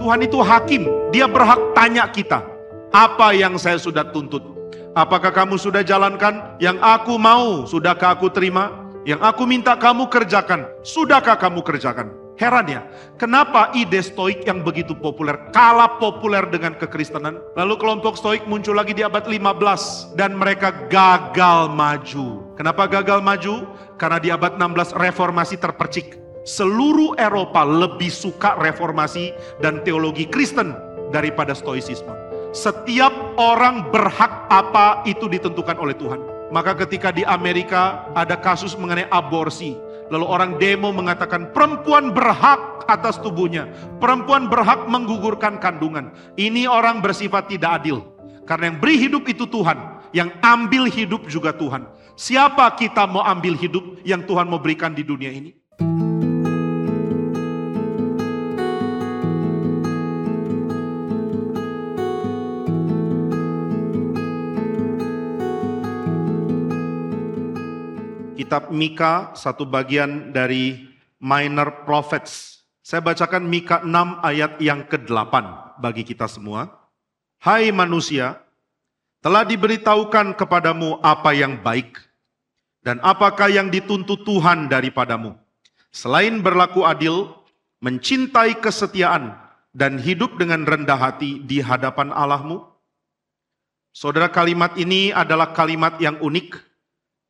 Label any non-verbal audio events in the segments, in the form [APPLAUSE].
Tuhan itu hakim, dia berhak tanya kita, apa yang saya sudah tuntut? Apakah kamu sudah jalankan yang aku mau? Sudahkah aku terima? Yang aku minta kamu kerjakan, sudahkah kamu kerjakan? Heran ya, kenapa ide stoik yang begitu populer kalah populer dengan kekristenan? Lalu kelompok stoik muncul lagi di abad 15 dan mereka gagal maju. Kenapa gagal maju? Karena di abad 16 reformasi terpercik. Seluruh Eropa lebih suka reformasi dan teologi Kristen daripada stoicisme. Setiap orang berhak apa itu ditentukan oleh Tuhan. Maka ketika di Amerika ada kasus mengenai aborsi, Lalu orang demo mengatakan perempuan berhak atas tubuhnya. Perempuan berhak menggugurkan kandungan. Ini orang bersifat tidak adil. Karena yang beri hidup itu Tuhan. Yang ambil hidup juga Tuhan. Siapa kita mau ambil hidup yang Tuhan mau berikan di dunia ini? Kitab Mika, satu bagian dari Minor Prophets. Saya bacakan Mika 6 ayat yang ke-8 bagi kita semua. Hai manusia, telah diberitahukan kepadamu apa yang baik dan apakah yang dituntut Tuhan daripadamu. Selain berlaku adil, mencintai kesetiaan, dan hidup dengan rendah hati di hadapan Allahmu. Saudara kalimat ini adalah kalimat yang unik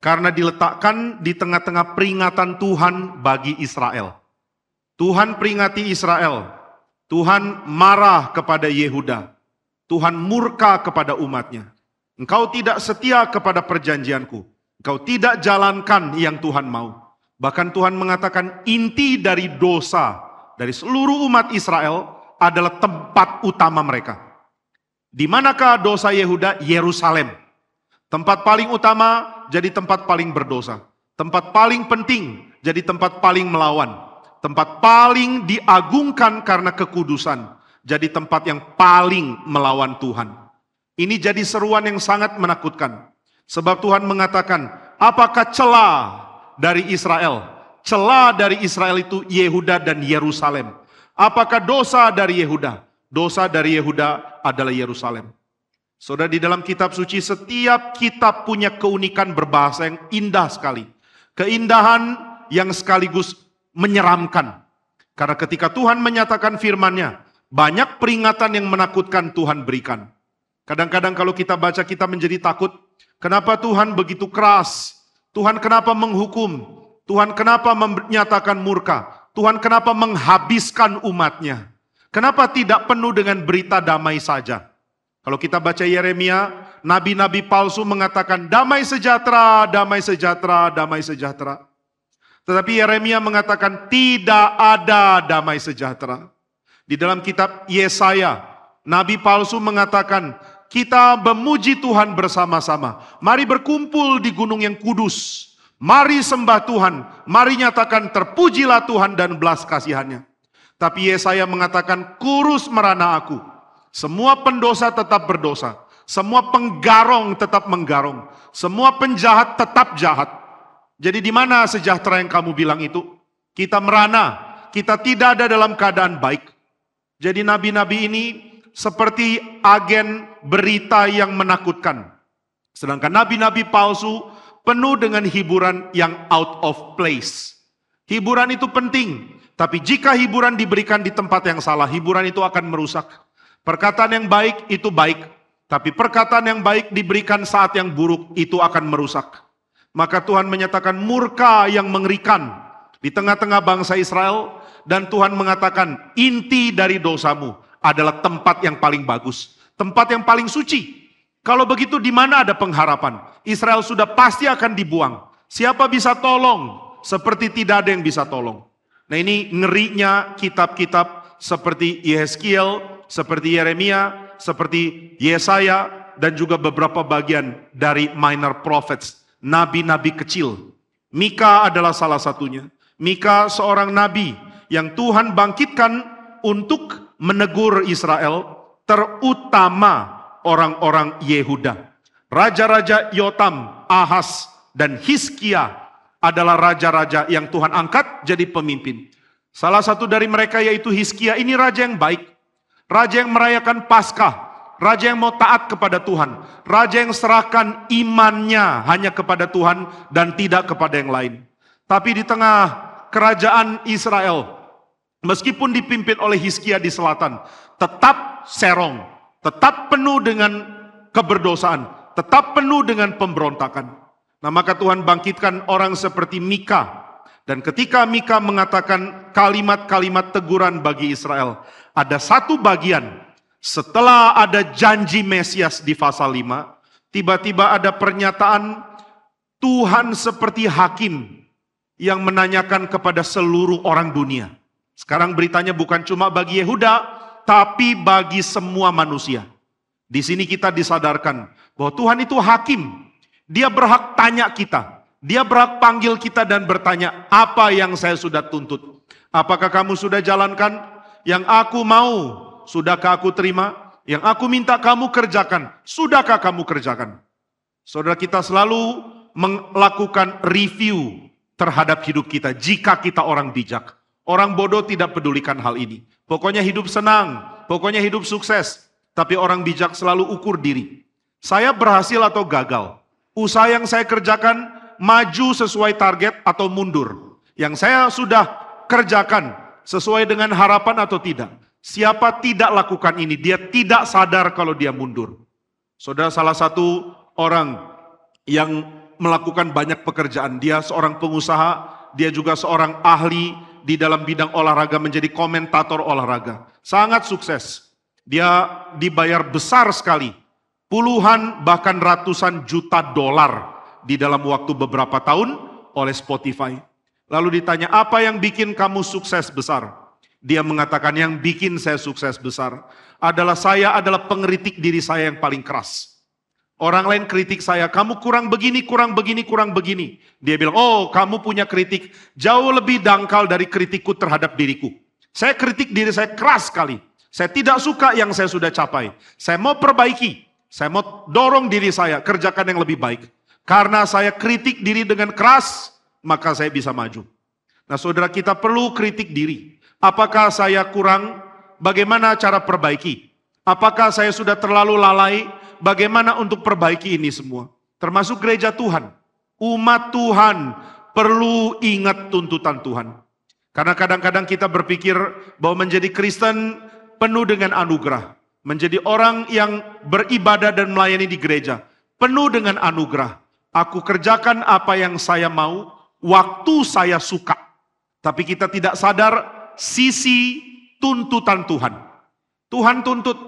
karena diletakkan di tengah-tengah peringatan Tuhan bagi Israel. Tuhan peringati Israel. Tuhan marah kepada Yehuda. Tuhan murka kepada umatnya. Engkau tidak setia kepada perjanjianku. Engkau tidak jalankan yang Tuhan mau. Bahkan Tuhan mengatakan inti dari dosa dari seluruh umat Israel adalah tempat utama mereka. Di manakah dosa Yehuda? Yerusalem. Tempat paling utama jadi tempat paling berdosa. Tempat paling penting jadi tempat paling melawan. Tempat paling diagungkan karena kekudusan. Jadi tempat yang paling melawan Tuhan. Ini jadi seruan yang sangat menakutkan. Sebab Tuhan mengatakan, apakah celah dari Israel? Celah dari Israel itu Yehuda dan Yerusalem. Apakah dosa dari Yehuda? Dosa dari Yehuda adalah Yerusalem. Saudara di dalam kitab suci setiap kitab punya keunikan berbahasa yang indah sekali. Keindahan yang sekaligus menyeramkan. Karena ketika Tuhan menyatakan firman-Nya, banyak peringatan yang menakutkan Tuhan berikan. Kadang-kadang kalau kita baca kita menjadi takut. Kenapa Tuhan begitu keras? Tuhan kenapa menghukum? Tuhan kenapa menyatakan murka? Tuhan kenapa menghabiskan umatnya? Kenapa tidak penuh dengan berita damai saja? Kalau kita baca Yeremia, nabi-nabi palsu mengatakan damai sejahtera, damai sejahtera, damai sejahtera. Tetapi Yeremia mengatakan tidak ada damai sejahtera. Di dalam kitab Yesaya, nabi palsu mengatakan kita memuji Tuhan bersama-sama. Mari berkumpul di gunung yang kudus. Mari sembah Tuhan. Mari nyatakan terpujilah Tuhan dan belas kasihannya. Tapi Yesaya mengatakan kurus merana aku semua pendosa tetap berdosa. Semua penggarong tetap menggarong. Semua penjahat tetap jahat. Jadi di mana sejahtera yang kamu bilang itu? Kita merana, kita tidak ada dalam keadaan baik. Jadi nabi-nabi ini seperti agen berita yang menakutkan. Sedangkan nabi-nabi palsu penuh dengan hiburan yang out of place. Hiburan itu penting, tapi jika hiburan diberikan di tempat yang salah, hiburan itu akan merusak. Perkataan yang baik itu baik, tapi perkataan yang baik diberikan saat yang buruk itu akan merusak. Maka Tuhan menyatakan murka yang mengerikan di tengah-tengah bangsa Israel dan Tuhan mengatakan inti dari dosamu adalah tempat yang paling bagus, tempat yang paling suci. Kalau begitu di mana ada pengharapan? Israel sudah pasti akan dibuang. Siapa bisa tolong? Seperti tidak ada yang bisa tolong. Nah ini ngerinya kitab-kitab seperti Yeskiel, seperti Yeremia, seperti Yesaya, dan juga beberapa bagian dari minor prophets, nabi-nabi kecil. Mika adalah salah satunya. Mika seorang nabi yang Tuhan bangkitkan untuk menegur Israel, terutama orang-orang Yehuda. Raja-raja Yotam, Ahas, dan Hiskia adalah raja-raja yang Tuhan angkat jadi pemimpin. Salah satu dari mereka yaitu Hiskia, ini raja yang baik. Raja yang merayakan Paskah, raja yang mau taat kepada Tuhan, raja yang serahkan imannya hanya kepada Tuhan dan tidak kepada yang lain. Tapi di tengah kerajaan Israel, meskipun dipimpin oleh Hizkia di selatan, tetap serong, tetap penuh dengan keberdosaan, tetap penuh dengan pemberontakan. Nah maka Tuhan bangkitkan orang seperti Mika. Dan ketika Mika mengatakan kalimat-kalimat teguran bagi Israel, ada satu bagian setelah ada janji Mesias di pasal 5, tiba-tiba ada pernyataan Tuhan seperti hakim yang menanyakan kepada seluruh orang dunia. Sekarang beritanya bukan cuma bagi Yehuda, tapi bagi semua manusia. Di sini kita disadarkan bahwa Tuhan itu hakim. Dia berhak tanya kita. Dia berhak panggil kita dan bertanya, apa yang saya sudah tuntut? Apakah kamu sudah jalankan? Yang aku mau, sudahkah aku terima? Yang aku minta kamu kerjakan, sudahkah kamu kerjakan? Saudara kita selalu melakukan review terhadap hidup kita jika kita orang bijak. Orang bodoh tidak pedulikan hal ini. Pokoknya hidup senang, pokoknya hidup sukses. Tapi orang bijak selalu ukur diri. Saya berhasil atau gagal? Usaha yang saya kerjakan maju sesuai target atau mundur. Yang saya sudah kerjakan sesuai dengan harapan atau tidak. Siapa tidak lakukan ini, dia tidak sadar kalau dia mundur. Saudara salah satu orang yang melakukan banyak pekerjaan. Dia seorang pengusaha, dia juga seorang ahli di dalam bidang olahraga menjadi komentator olahraga. Sangat sukses. Dia dibayar besar sekali. Puluhan bahkan ratusan juta dolar di dalam waktu beberapa tahun oleh Spotify. Lalu ditanya, apa yang bikin kamu sukses besar? Dia mengatakan, yang bikin saya sukses besar adalah saya adalah pengeritik diri saya yang paling keras. Orang lain kritik saya, kamu kurang begini, kurang begini, kurang begini. Dia bilang, oh kamu punya kritik jauh lebih dangkal dari kritikku terhadap diriku. Saya kritik diri saya keras sekali. Saya tidak suka yang saya sudah capai. Saya mau perbaiki. Saya mau dorong diri saya, kerjakan yang lebih baik. Karena saya kritik diri dengan keras, maka saya bisa maju. Nah saudara kita perlu kritik diri. Apakah saya kurang? Bagaimana cara perbaiki? Apakah saya sudah terlalu lalai? Bagaimana untuk perbaiki ini semua? Termasuk gereja Tuhan. Umat Tuhan perlu ingat tuntutan Tuhan. Karena kadang-kadang kita berpikir bahwa menjadi Kristen penuh dengan anugerah. Menjadi orang yang beribadah dan melayani di gereja. Penuh dengan anugerah. Aku kerjakan apa yang saya mau, waktu saya suka. Tapi kita tidak sadar sisi tuntutan Tuhan. Tuhan tuntut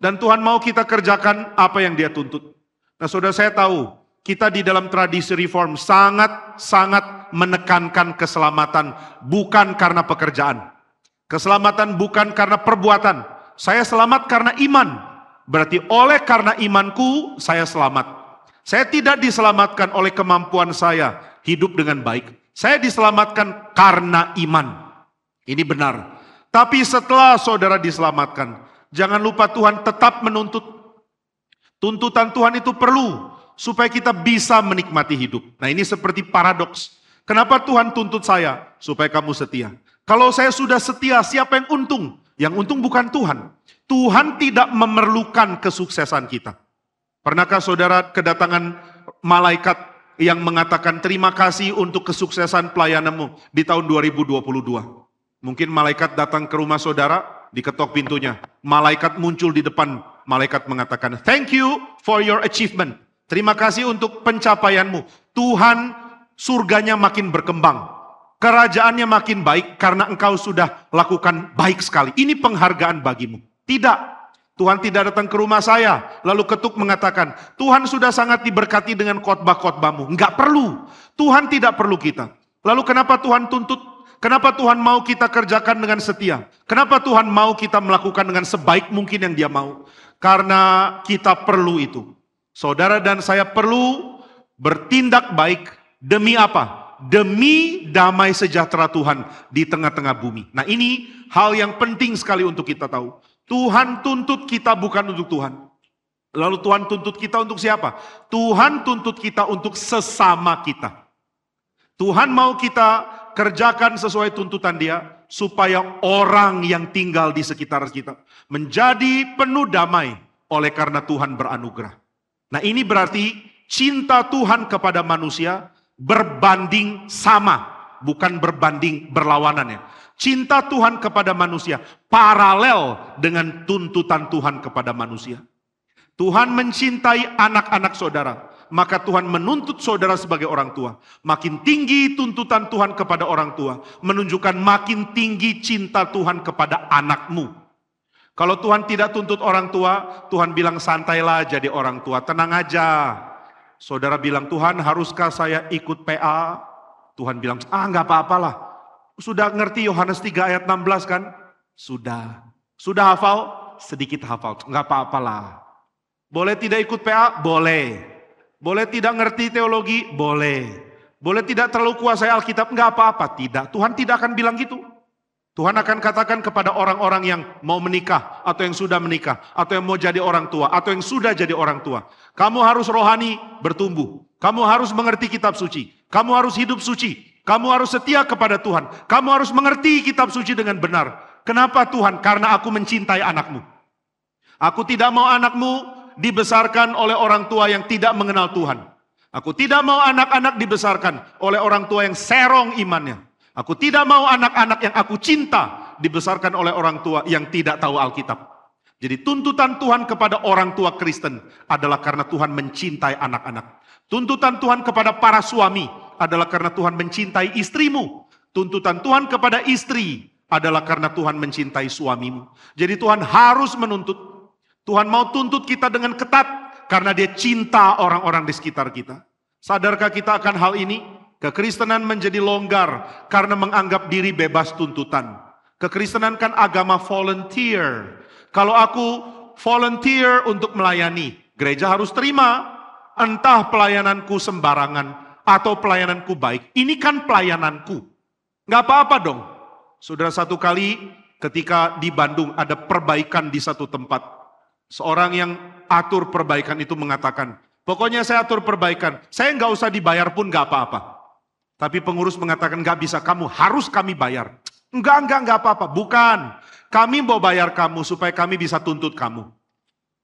dan Tuhan mau kita kerjakan apa yang dia tuntut. Nah saudara saya tahu, kita di dalam tradisi reform sangat-sangat menekankan keselamatan bukan karena pekerjaan. Keselamatan bukan karena perbuatan. Saya selamat karena iman. Berarti oleh karena imanku saya selamat. Saya tidak diselamatkan oleh kemampuan saya hidup dengan baik. Saya diselamatkan karena iman. Ini benar. Tapi setelah saudara diselamatkan, jangan lupa Tuhan tetap menuntut. Tuntutan Tuhan itu perlu supaya kita bisa menikmati hidup. Nah ini seperti paradoks. Kenapa Tuhan tuntut saya? Supaya kamu setia. Kalau saya sudah setia, siapa yang untung? Yang untung bukan Tuhan. Tuhan tidak memerlukan kesuksesan kita. Pernahkah saudara kedatangan malaikat yang mengatakan terima kasih untuk kesuksesan pelayananmu di tahun 2022? Mungkin malaikat datang ke rumah saudara, diketok pintunya. Malaikat muncul di depan, malaikat mengatakan, thank you for your achievement. Terima kasih untuk pencapaianmu. Tuhan surganya makin berkembang. Kerajaannya makin baik karena engkau sudah lakukan baik sekali. Ini penghargaan bagimu. Tidak, Tuhan tidak datang ke rumah saya, lalu ketuk mengatakan, Tuhan sudah sangat diberkati dengan khotbah-khotbahmu. Enggak perlu. Tuhan tidak perlu kita. Lalu kenapa Tuhan tuntut? Kenapa Tuhan mau kita kerjakan dengan setia? Kenapa Tuhan mau kita melakukan dengan sebaik mungkin yang dia mau? Karena kita perlu itu. Saudara dan saya perlu bertindak baik demi apa? Demi damai sejahtera Tuhan di tengah-tengah bumi. Nah ini hal yang penting sekali untuk kita tahu. Tuhan tuntut kita bukan untuk Tuhan. Lalu Tuhan tuntut kita untuk siapa? Tuhan tuntut kita untuk sesama kita. Tuhan mau kita kerjakan sesuai tuntutan dia, supaya orang yang tinggal di sekitar kita menjadi penuh damai oleh karena Tuhan beranugerah. Nah, ini berarti cinta Tuhan kepada manusia berbanding sama, bukan berbanding berlawanan ya. Cinta Tuhan kepada manusia paralel dengan tuntutan Tuhan kepada manusia. Tuhan mencintai anak-anak saudara, maka Tuhan menuntut saudara sebagai orang tua. Makin tinggi tuntutan Tuhan kepada orang tua, menunjukkan makin tinggi cinta Tuhan kepada anakmu. Kalau Tuhan tidak tuntut orang tua, Tuhan bilang santailah jadi orang tua, tenang aja. Saudara bilang, Tuhan haruskah saya ikut PA? Tuhan bilang, ah nggak apa-apalah. Sudah ngerti Yohanes 3 ayat 16 kan? Sudah. Sudah hafal? Sedikit hafal, nggak apa-apalah. Boleh tidak ikut PA? Boleh. Boleh tidak ngerti teologi? Boleh. Boleh tidak terlalu kuasai Alkitab? Enggak apa-apa. Tidak. Tuhan tidak akan bilang gitu. Tuhan akan katakan kepada orang-orang yang mau menikah, atau yang sudah menikah, atau yang mau jadi orang tua, atau yang sudah jadi orang tua. Kamu harus rohani bertumbuh. Kamu harus mengerti kitab suci. Kamu harus hidup suci. Kamu harus setia kepada Tuhan. Kamu harus mengerti kitab suci dengan benar. Kenapa Tuhan? Karena aku mencintai anakmu. Aku tidak mau anakmu dibesarkan oleh orang tua yang tidak mengenal Tuhan. Aku tidak mau anak-anak dibesarkan oleh orang tua yang serong imannya. Aku tidak mau anak-anak yang aku cinta dibesarkan oleh orang tua yang tidak tahu Alkitab. Jadi tuntutan Tuhan kepada orang tua Kristen adalah karena Tuhan mencintai anak-anak. Tuntutan Tuhan kepada para suami adalah karena Tuhan mencintai istrimu. Tuntutan Tuhan kepada istri adalah karena Tuhan mencintai suamimu. Jadi Tuhan harus menuntut Tuhan mau tuntut kita dengan ketat karena dia cinta orang-orang di sekitar kita. Sadarkah kita akan hal ini? Kekristenan menjadi longgar karena menganggap diri bebas tuntutan. Kekristenan kan agama volunteer. Kalau aku volunteer untuk melayani, gereja harus terima. Entah pelayananku sembarangan atau pelayananku baik. Ini kan pelayananku. Nggak apa-apa dong. Saudara satu kali ketika di Bandung ada perbaikan di satu tempat. Seorang yang atur perbaikan itu mengatakan, pokoknya saya atur perbaikan, saya nggak usah dibayar pun nggak apa-apa. Tapi pengurus mengatakan nggak bisa, kamu harus kami bayar. Enggak, enggak, enggak apa-apa. Bukan. Kami mau bayar kamu supaya kami bisa tuntut kamu.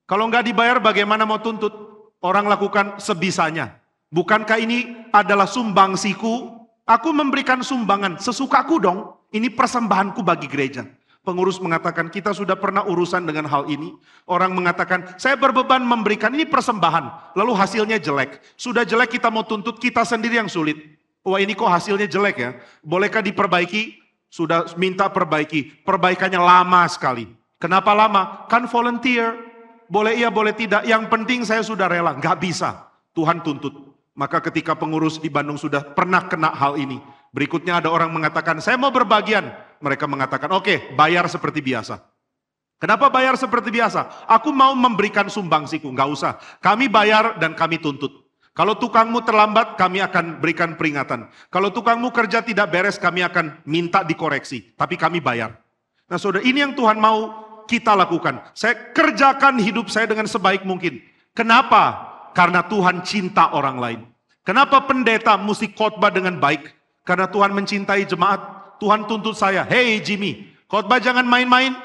Kalau nggak dibayar bagaimana mau tuntut? Orang lakukan sebisanya. Bukankah ini adalah sumbangsiku? Aku memberikan sumbangan sesukaku dong. Ini persembahanku bagi gereja. Pengurus mengatakan kita sudah pernah urusan dengan hal ini. Orang mengatakan saya berbeban memberikan ini persembahan. Lalu hasilnya jelek. Sudah jelek kita mau tuntut kita sendiri yang sulit. Wah ini kok hasilnya jelek ya. Bolehkah diperbaiki? Sudah minta perbaiki. Perbaikannya lama sekali. Kenapa lama? Kan volunteer. Boleh iya boleh tidak. Yang penting saya sudah rela. Gak bisa. Tuhan tuntut. Maka ketika pengurus di Bandung sudah pernah kena hal ini. Berikutnya ada orang mengatakan saya mau berbagian mereka mengatakan, oke okay, bayar seperti biasa. Kenapa bayar seperti biasa? Aku mau memberikan sumbangsiku, nggak usah. Kami bayar dan kami tuntut. Kalau tukangmu terlambat, kami akan berikan peringatan. Kalau tukangmu kerja tidak beres, kami akan minta dikoreksi. Tapi kami bayar. Nah saudara, ini yang Tuhan mau kita lakukan. Saya kerjakan hidup saya dengan sebaik mungkin. Kenapa? Karena Tuhan cinta orang lain. Kenapa pendeta mesti khotbah dengan baik? Karena Tuhan mencintai jemaat. Tuhan tuntut saya, hey Jimmy, khotbah jangan main-main.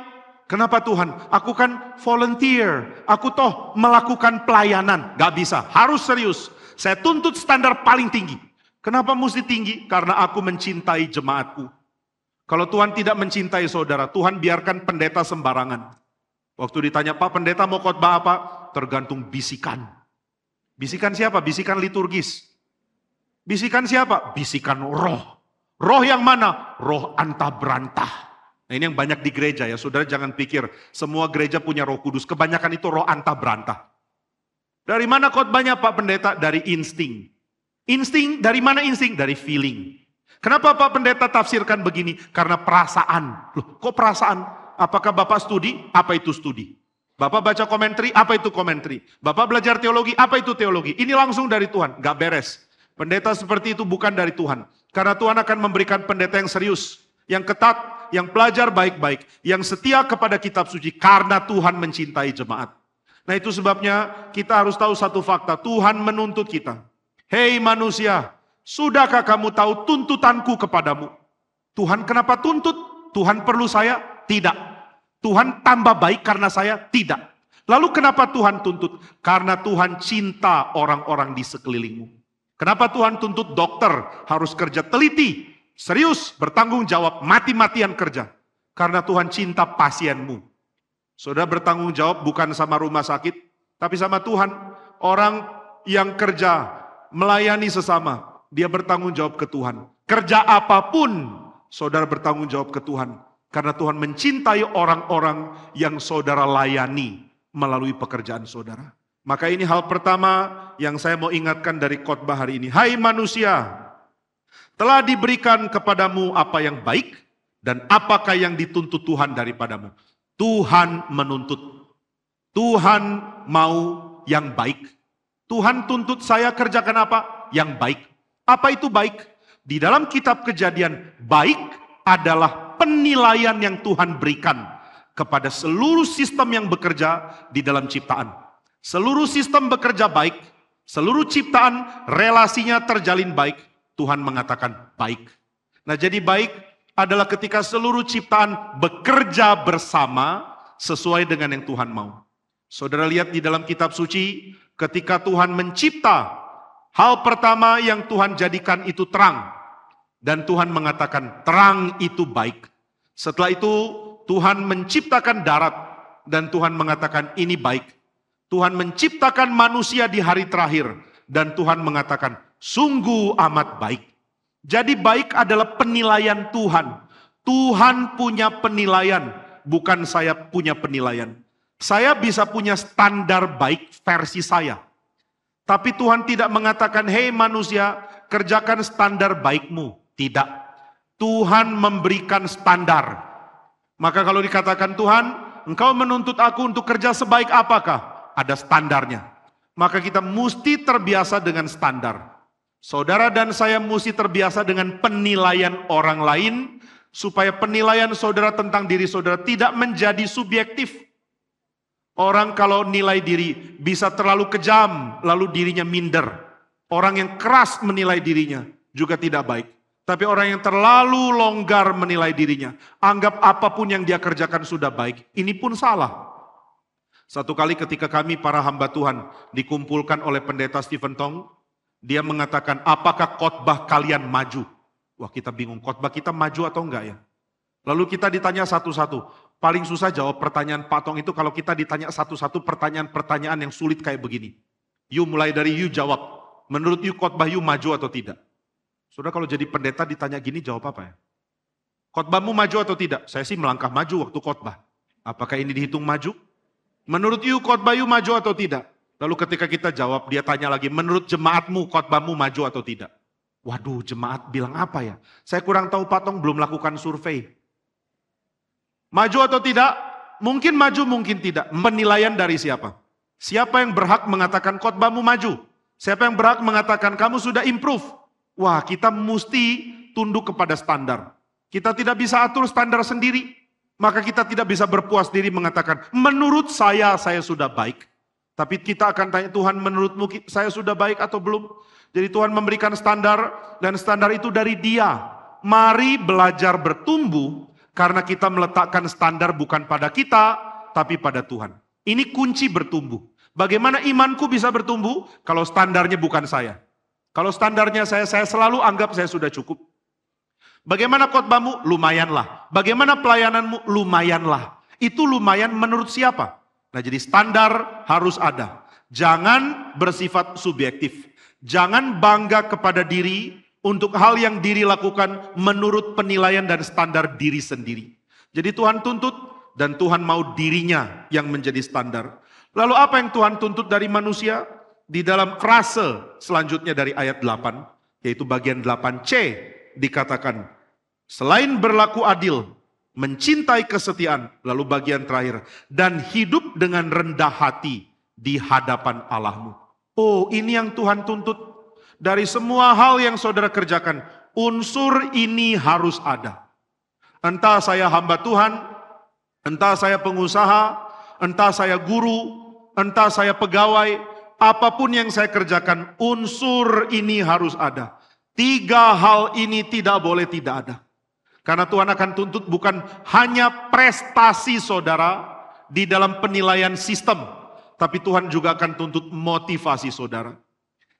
Kenapa Tuhan? Aku kan volunteer, aku toh melakukan pelayanan. Gak bisa, harus serius. Saya tuntut standar paling tinggi. Kenapa mesti tinggi? Karena aku mencintai jemaatku. Kalau Tuhan tidak mencintai saudara, Tuhan biarkan pendeta sembarangan. Waktu ditanya, Pak pendeta mau khotbah apa? Tergantung bisikan. Bisikan siapa? Bisikan liturgis. Bisikan siapa? Bisikan roh. Roh yang mana? Roh antah berantah. Nah ini yang banyak di gereja ya, saudara jangan pikir semua gereja punya roh kudus. Kebanyakan itu roh antah berantah. Dari mana khotbahnya Pak Pendeta? Dari insting. Insting, dari mana insting? Dari feeling. Kenapa Pak Pendeta tafsirkan begini? Karena perasaan. Loh, kok perasaan? Apakah Bapak studi? Apa itu studi? Bapak baca komentari? Apa itu komentari? Bapak belajar teologi? Apa itu teologi? Ini langsung dari Tuhan, gak beres. Pendeta seperti itu bukan dari Tuhan. Karena Tuhan akan memberikan pendeta yang serius, yang ketat, yang pelajar baik-baik, yang setia kepada kitab suci karena Tuhan mencintai jemaat. Nah itu sebabnya kita harus tahu satu fakta, Tuhan menuntut kita. Hei manusia, sudahkah kamu tahu tuntutanku kepadamu? Tuhan kenapa tuntut? Tuhan perlu saya? Tidak. Tuhan tambah baik karena saya? Tidak. Lalu kenapa Tuhan tuntut? Karena Tuhan cinta orang-orang di sekelilingmu. Kenapa Tuhan tuntut dokter harus kerja teliti, serius, bertanggung jawab, mati-matian kerja? Karena Tuhan cinta pasienmu. Saudara bertanggung jawab bukan sama rumah sakit, tapi sama Tuhan. Orang yang kerja melayani sesama, dia bertanggung jawab ke Tuhan. Kerja apa pun, saudara bertanggung jawab ke Tuhan. Karena Tuhan mencintai orang-orang yang saudara layani melalui pekerjaan saudara. Maka ini hal pertama yang saya mau ingatkan dari khotbah hari ini. Hai manusia, telah diberikan kepadamu apa yang baik dan apakah yang dituntut Tuhan daripadamu. Tuhan menuntut. Tuhan mau yang baik. Tuhan tuntut saya kerjakan apa? Yang baik. Apa itu baik? Di dalam kitab kejadian, baik adalah penilaian yang Tuhan berikan kepada seluruh sistem yang bekerja di dalam ciptaan. Seluruh sistem bekerja baik, seluruh ciptaan relasinya terjalin baik, Tuhan mengatakan baik. Nah jadi baik adalah ketika seluruh ciptaan bekerja bersama sesuai dengan yang Tuhan mau. Saudara lihat di dalam kitab suci, ketika Tuhan mencipta, hal pertama yang Tuhan jadikan itu terang. Dan Tuhan mengatakan terang itu baik. Setelah itu Tuhan menciptakan darat dan Tuhan mengatakan ini baik. Tuhan menciptakan manusia di hari terakhir dan Tuhan mengatakan sungguh amat baik. Jadi baik adalah penilaian Tuhan. Tuhan punya penilaian, bukan saya punya penilaian. Saya bisa punya standar baik versi saya. Tapi Tuhan tidak mengatakan, hei manusia, kerjakan standar baikmu. Tidak. Tuhan memberikan standar. Maka kalau dikatakan Tuhan, engkau menuntut aku untuk kerja sebaik apakah? Ada standarnya. Maka kita mesti terbiasa dengan standar. Saudara dan saya mesti terbiasa dengan penilaian orang lain supaya penilaian saudara tentang diri saudara tidak menjadi subjektif. Orang kalau nilai diri bisa terlalu kejam lalu dirinya minder. Orang yang keras menilai dirinya juga tidak baik. Tapi orang yang terlalu longgar menilai dirinya, anggap apa pun yang dia kerjakan sudah baik, ini pun salah. Satu kali ketika kami para hamba Tuhan dikumpulkan oleh pendeta Stephen Tong, dia mengatakan, apakah khotbah kalian maju? Wah kita bingung, khotbah kita maju atau enggak ya? Lalu kita ditanya satu-satu. Paling susah jawab pertanyaan patong itu kalau kita ditanya satu-satu pertanyaan-pertanyaan yang sulit kayak begini. You mulai dari you jawab. Menurut you khotbah you maju atau tidak? Sudah kalau jadi pendeta ditanya gini jawab apa ya? Khotbahmu maju atau tidak? Saya sih melangkah maju waktu khotbah. Apakah ini dihitung maju? Menurut you khotbah you maju atau tidak? Lalu ketika kita jawab, dia tanya lagi, menurut jemaatmu khotbahmu maju atau tidak? Waduh, jemaat bilang apa ya? Saya kurang tahu Patong belum lakukan survei. Maju atau tidak? Mungkin maju, mungkin tidak. Penilaian dari siapa? Siapa yang berhak mengatakan khotbahmu maju? Siapa yang berhak mengatakan kamu sudah improve? Wah, kita mesti tunduk kepada standar. Kita tidak bisa atur standar sendiri. Maka kita tidak bisa berpuas diri mengatakan, menurut saya, saya sudah baik. Tapi kita akan tanya Tuhan menurutmu saya sudah baik atau belum? Jadi Tuhan memberikan standar dan standar itu dari dia. Mari belajar bertumbuh karena kita meletakkan standar bukan pada kita tapi pada Tuhan. Ini kunci bertumbuh. Bagaimana imanku bisa bertumbuh kalau standarnya bukan saya? Kalau standarnya saya, saya selalu anggap saya sudah cukup. Bagaimana khotbahmu? Lumayanlah. Bagaimana pelayananmu? Lumayanlah. Itu lumayan menurut siapa? Nah jadi standar harus ada. Jangan bersifat subjektif. Jangan bangga kepada diri untuk hal yang diri lakukan menurut penilaian dan standar diri sendiri. Jadi Tuhan tuntut dan Tuhan mau dirinya yang menjadi standar. Lalu apa yang Tuhan tuntut dari manusia? Di dalam frase selanjutnya dari ayat 8, yaitu bagian 8c dikatakan, selain berlaku adil, mencintai kesetiaan, lalu bagian terakhir, dan hidup dengan rendah hati di hadapan Allahmu. Oh, ini yang Tuhan tuntut dari semua hal yang saudara kerjakan. Unsur ini harus ada. Entah saya hamba Tuhan, entah saya pengusaha, entah saya guru, entah saya pegawai, apa pun yang saya kerjakan, unsur ini harus ada. Tiga hal ini tidak boleh tidak ada. Karena Tuhan akan tuntut bukan hanya prestasi saudara di dalam penilaian sistem, tapi Tuhan juga akan tuntut motivasi saudara.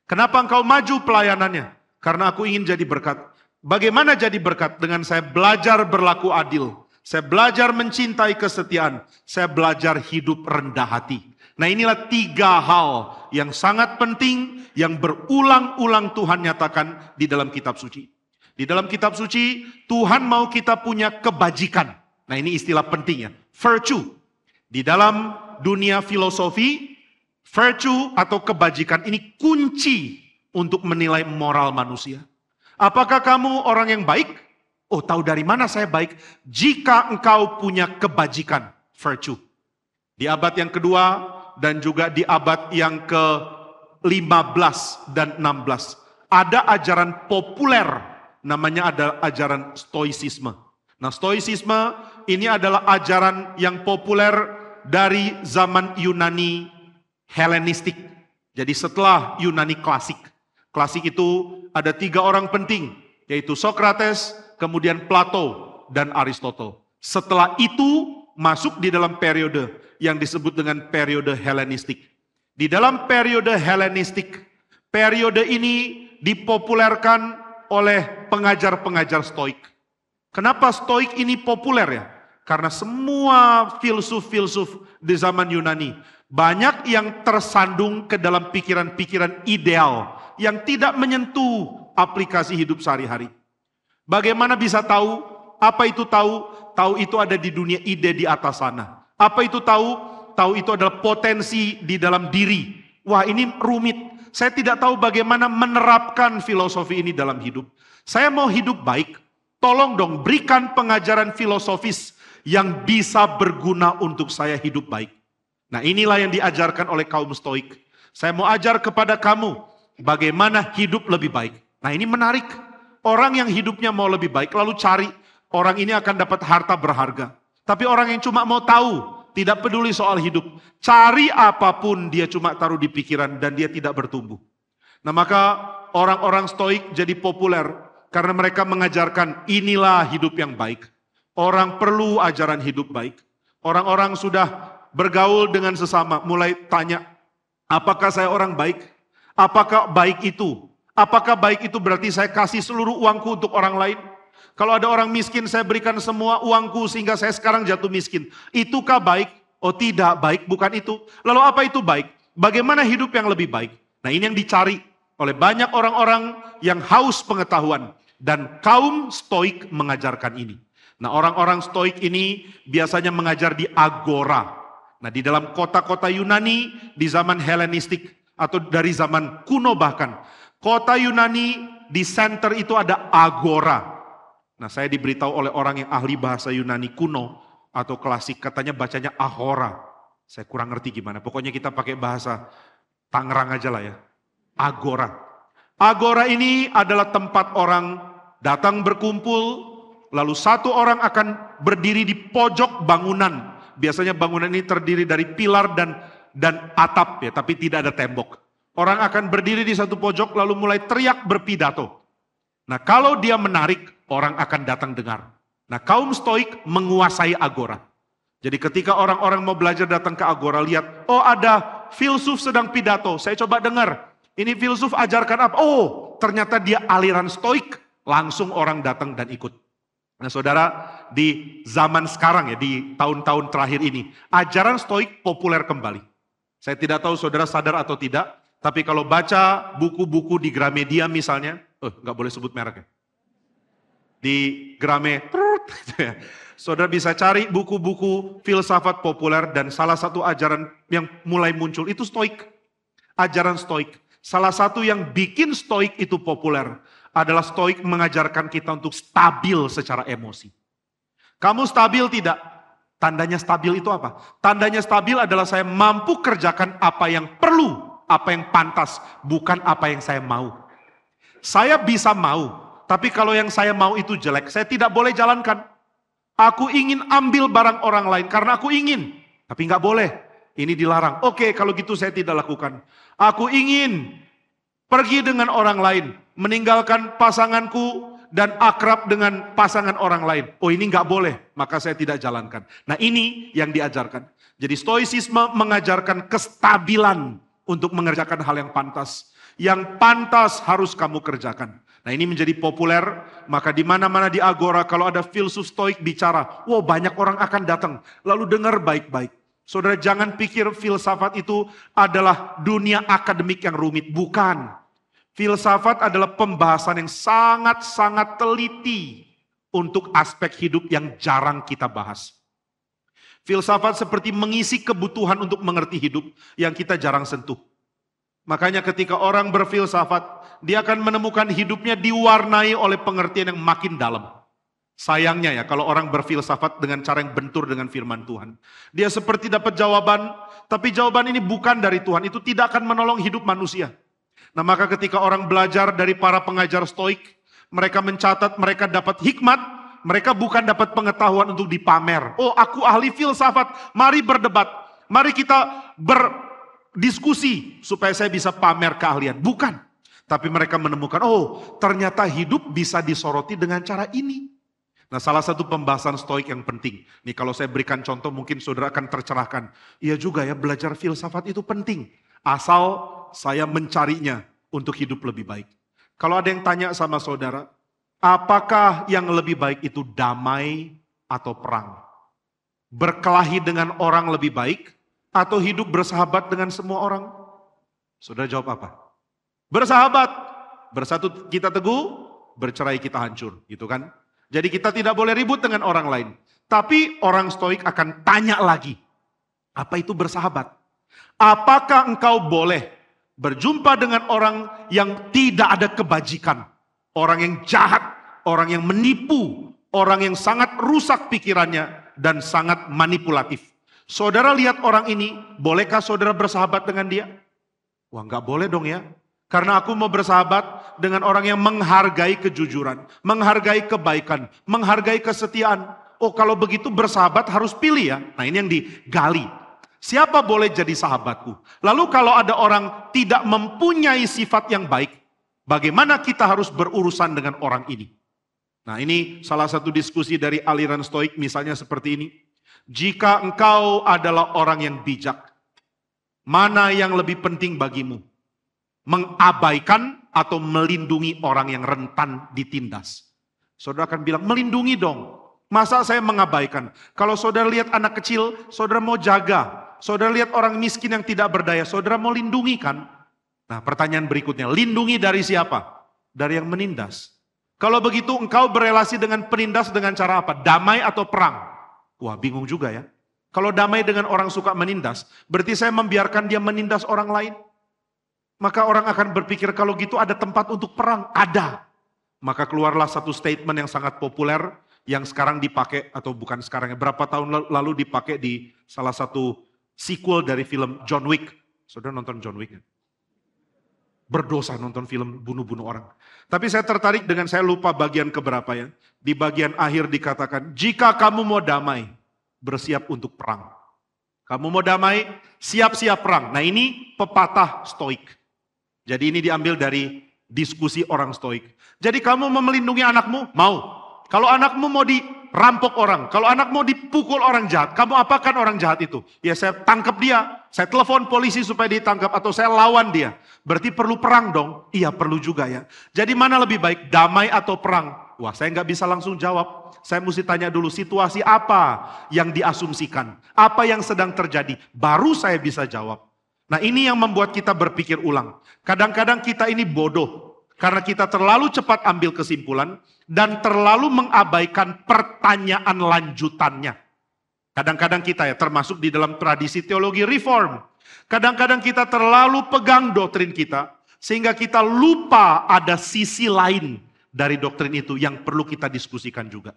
Kenapa engkau maju pelayanannya? Karena aku ingin jadi berkat. Bagaimana jadi berkat? Dengan saya belajar berlaku adil. Saya belajar mencintai kesetiaan. Saya belajar hidup rendah hati. Nah inilah tiga hal yang sangat penting yang berulang-ulang Tuhan nyatakan di dalam kitab suci. Di dalam kitab suci, Tuhan mau kita punya kebajikan. Nah ini istilah pentingnya, virtue. Di dalam dunia filosofi, virtue atau kebajikan ini kunci untuk menilai moral manusia. Apakah kamu orang yang baik? Oh tahu dari mana saya baik? Jika engkau punya kebajikan, virtue. Di abad yang kedua dan juga di abad yang ke-15 dan 16. Ada ajaran populer namanya ada ajaran stoicisme. Nah, stoicisme ini adalah ajaran yang populer dari zaman Yunani Helenistik. Jadi setelah Yunani klasik. Klasik itu ada tiga orang penting, yaitu Socrates, kemudian Plato, dan Aristotle. Setelah itu masuk di dalam periode yang disebut dengan periode Helenistik. Di dalam periode Helenistik, periode ini dipopulerkan oleh pengajar-pengajar stoik. Kenapa stoik ini populer ya? Karena semua filsuf-filsuf di zaman Yunani banyak yang tersandung ke dalam pikiran-pikiran ideal yang tidak menyentuh aplikasi hidup sehari-hari. Bagaimana bisa tahu? Apa itu tahu? Tahu itu ada di dunia ide di atas sana. Apa itu tahu? Tahu itu adalah potensi di dalam diri. Wah ini rumit. Saya tidak tahu bagaimana menerapkan filosofi ini dalam hidup. Saya mau hidup baik. Tolong dong berikan pengajaran filosofis yang bisa berguna untuk saya hidup baik. Nah inilah yang diajarkan oleh kaum stoik. Saya mau ajar kepada kamu bagaimana hidup lebih baik. Nah ini menarik. Orang yang hidupnya mau lebih baik lalu cari orang ini akan dapat harta berharga. Tapi orang yang cuma mau tahu tidak peduli soal hidup. Cari apa pun dia cuma taruh di pikiran dan dia tidak bertumbuh. Nah maka orang-orang stoik jadi populer karena mereka mengajarkan inilah hidup yang baik. Orang perlu ajaran hidup baik. Orang-orang sudah bergaul dengan sesama, mulai tanya, apakah saya orang baik? Apakah baik itu? Apakah baik itu berarti saya kasih seluruh uangku untuk orang lain? Kalau ada orang miskin, saya berikan semua uangku sehingga saya sekarang jatuh miskin. Itukah baik? Oh tidak, baik bukan itu. Lalu apa itu baik? Bagaimana hidup yang lebih baik? Nah ini yang dicari oleh banyak orang-orang yang haus pengetahuan. Dan kaum stoik mengajarkan ini. Nah orang-orang stoik ini biasanya mengajar di agora. Nah di dalam kota-kota Yunani di zaman Helenistik atau dari zaman kuno bahkan. Kota Yunani di center itu ada agora. Nah saya diberitahu oleh orang yang ahli bahasa Yunani kuno atau klasik katanya bacanya ahora. Saya kurang ngerti gimana. Pokoknya kita pakai bahasa Tangerang aja lah ya. Agora. Agora ini adalah tempat orang datang berkumpul. Lalu satu orang akan berdiri di pojok bangunan. Biasanya bangunan ini terdiri dari pilar dan dan atap ya, tapi tidak ada tembok. Orang akan berdiri di satu pojok lalu mulai teriak berpidato. Nah kalau dia menarik, orang akan datang dengar. Nah kaum stoik menguasai agora. Jadi ketika orang-orang mau belajar datang ke agora, lihat, oh ada filsuf sedang pidato, saya coba dengar. Ini filsuf ajarkan apa? Oh ternyata dia aliran stoik, langsung orang datang dan ikut. Nah saudara, di zaman sekarang ya, di tahun-tahun terakhir ini, ajaran stoik populer kembali. Saya tidak tahu saudara sadar atau tidak, tapi kalau baca buku-buku di Gramedia misalnya, eh nggak boleh sebut merek ya di Grame. Gitu ya. Saudara bisa cari buku-buku filsafat populer dan salah satu ajaran yang mulai muncul itu stoik. Ajaran stoik. Salah satu yang bikin stoik itu populer adalah stoik mengajarkan kita untuk stabil secara emosi. Kamu stabil tidak? Tandanya stabil itu apa? Tandanya stabil adalah saya mampu kerjakan apa yang perlu, apa yang pantas, bukan apa yang saya mau. Saya bisa mau, tapi kalau yang saya mau itu jelek, saya tidak boleh jalankan. Aku ingin ambil barang orang lain karena aku ingin. Tapi nggak boleh. Ini dilarang. Oke, kalau gitu saya tidak lakukan. Aku ingin pergi dengan orang lain. Meninggalkan pasanganku dan akrab dengan pasangan orang lain. Oh ini nggak boleh, maka saya tidak jalankan. Nah ini yang diajarkan. Jadi stoicisme mengajarkan kestabilan untuk mengerjakan hal yang pantas. Yang pantas harus kamu kerjakan. Nah ini menjadi populer, maka di mana-mana di Agora kalau ada filsuf stoik bicara, wow banyak orang akan datang, lalu dengar baik-baik. Saudara jangan pikir filsafat itu adalah dunia akademik yang rumit, bukan. Filsafat adalah pembahasan yang sangat-sangat teliti untuk aspek hidup yang jarang kita bahas. Filsafat seperti mengisi kebutuhan untuk mengerti hidup yang kita jarang sentuh. Makanya ketika orang berfilsafat, dia akan menemukan hidupnya diwarnai oleh pengertian yang makin dalam. Sayangnya ya kalau orang berfilsafat dengan cara yang bentur dengan firman Tuhan. Dia seperti dapat jawaban, tapi jawaban ini bukan dari Tuhan. Itu tidak akan menolong hidup manusia. Nah maka ketika orang belajar dari para pengajar stoik, mereka mencatat mereka dapat hikmat, mereka bukan dapat pengetahuan untuk dipamer. Oh aku ahli filsafat, mari berdebat, mari kita berdiskusi supaya saya bisa pamer keahlian. Bukan. Tapi mereka menemukan, oh ternyata hidup bisa disoroti dengan cara ini. Nah salah satu pembahasan stoik yang penting. Nih kalau saya berikan contoh mungkin saudara akan tercerahkan. Iya juga ya belajar filsafat itu penting. Asal saya mencarinya untuk hidup lebih baik. Kalau ada yang tanya sama saudara, apakah yang lebih baik itu damai atau perang? Berkelahi dengan orang lebih baik atau hidup bersahabat dengan semua orang? Saudara jawab apa? Bersahabat, bersatu kita teguh, bercerai kita hancur, gitu kan? Jadi kita tidak boleh ribut dengan orang lain. Tapi orang stoik akan tanya lagi, apa itu bersahabat? Apakah engkau boleh berjumpa dengan orang yang tidak ada kebajikan, orang yang jahat, orang yang menipu, orang yang sangat rusak pikirannya dan sangat manipulatif. Saudara lihat orang ini, bolehkah saudara bersahabat dengan dia? Wah nggak boleh dong ya. Karena aku mau bersahabat dengan orang yang menghargai kejujuran, menghargai kebaikan, menghargai kesetiaan. Oh kalau begitu bersahabat harus pilih ya. Nah ini yang digali. Siapa boleh jadi sahabatku? Lalu kalau ada orang tidak mempunyai sifat yang baik, bagaimana kita harus berurusan dengan orang ini? Nah ini salah satu diskusi dari aliran stoik misalnya seperti ini. Jika engkau adalah orang yang bijak, mana yang lebih penting bagimu? Mengabaikan atau melindungi orang yang rentan ditindas? Saudara akan bilang, melindungi dong. Masa saya mengabaikan? Kalau saudara lihat anak kecil, saudara mau jaga, Saudara lihat orang miskin yang tidak berdaya, saudara mau lindungi kan? Nah pertanyaan berikutnya, lindungi dari siapa? Dari yang menindas. Kalau begitu engkau berelasi dengan penindas dengan cara apa? Damai atau perang? Wah bingung juga ya. Kalau damai dengan orang suka menindas, berarti saya membiarkan dia menindas orang lain. Maka orang akan berpikir kalau gitu ada tempat untuk perang. Ada. Maka keluarlah satu statement yang sangat populer yang sekarang dipakai atau bukan sekarang ya. Berapa tahun lalu dipakai di salah satu sequel dari film John Wick. Saudara nonton John Wick? Berdosa nonton film bunuh-bunuh orang. Tapi saya tertarik dengan saya lupa bagian keberapa ya. Di bagian akhir dikatakan, jika kamu mau damai, bersiap untuk perang. Kamu mau damai, siap-siap perang. Nah ini pepatah stoik. Jadi ini diambil dari diskusi orang stoik. Jadi kamu mau melindungi anakmu? Mau. Kalau anakmu mau di rampok orang. Kalau anak mau dipukul orang jahat, kamu apakan orang jahat itu? Ya saya tangkap dia, saya telepon polisi supaya ditangkap atau saya lawan dia. Berarti perlu perang dong? Iya perlu juga ya. Jadi mana lebih baik, damai atau perang? Wah saya nggak bisa langsung jawab. Saya mesti tanya dulu situasi apa yang diasumsikan. Apa yang sedang terjadi. Baru saya bisa jawab. Nah ini yang membuat kita berpikir ulang. Kadang-kadang kita ini bodoh. Karena kita terlalu cepat ambil kesimpulan dan terlalu mengabaikan pertanyaan lanjutannya. Kadang-kadang kita ya termasuk di dalam tradisi teologi reform. Kadang-kadang kita terlalu pegang doktrin kita sehingga kita lupa ada sisi lain dari doktrin itu yang perlu kita diskusikan juga.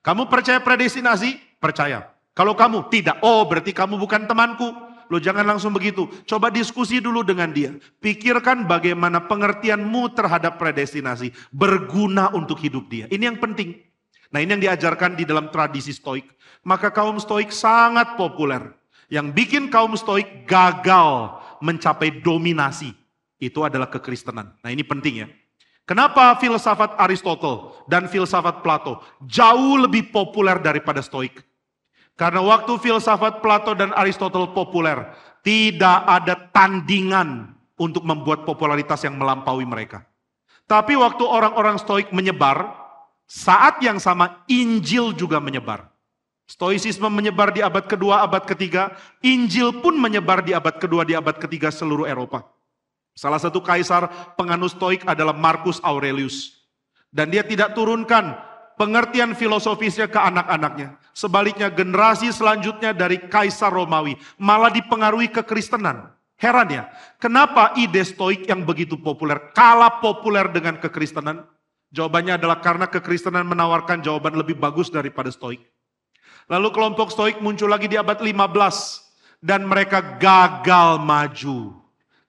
Kamu percaya predestinasi? Percaya. Kalau kamu tidak, oh berarti kamu bukan temanku. Lo jangan langsung begitu. Coba diskusi dulu dengan dia. Pikirkan bagaimana pengertianmu terhadap predestinasi berguna untuk hidup dia. Ini yang penting. Nah ini yang diajarkan di dalam tradisi stoik. Maka kaum stoik sangat populer. Yang bikin kaum stoik gagal mencapai dominasi. Itu adalah kekristenan. Nah ini penting ya. Kenapa filsafat Aristotle dan filsafat Plato jauh lebih populer daripada Stoik? Karena waktu filsafat Plato dan Aristotle populer, tidak ada tandingan untuk membuat popularitas yang melampaui mereka. Tapi waktu orang-orang Stoik menyebar, saat yang sama Injil juga menyebar. Stoicisme menyebar di abad kedua, abad ketiga. Injil pun menyebar di abad kedua, di abad ketiga seluruh Eropa. Salah satu kaisar penganut stoik adalah Marcus Aurelius. Dan dia tidak turunkan pengertian filosofisnya ke anak-anaknya. Sebaliknya generasi selanjutnya dari kaisar Romawi malah dipengaruhi kekristenan. Heran ya, kenapa ide stoik yang begitu populer kalah populer dengan kekristenan? Jawabannya adalah karena kekristenan menawarkan jawaban lebih bagus daripada stoik. Lalu kelompok stoik muncul lagi di abad 15 dan mereka gagal maju.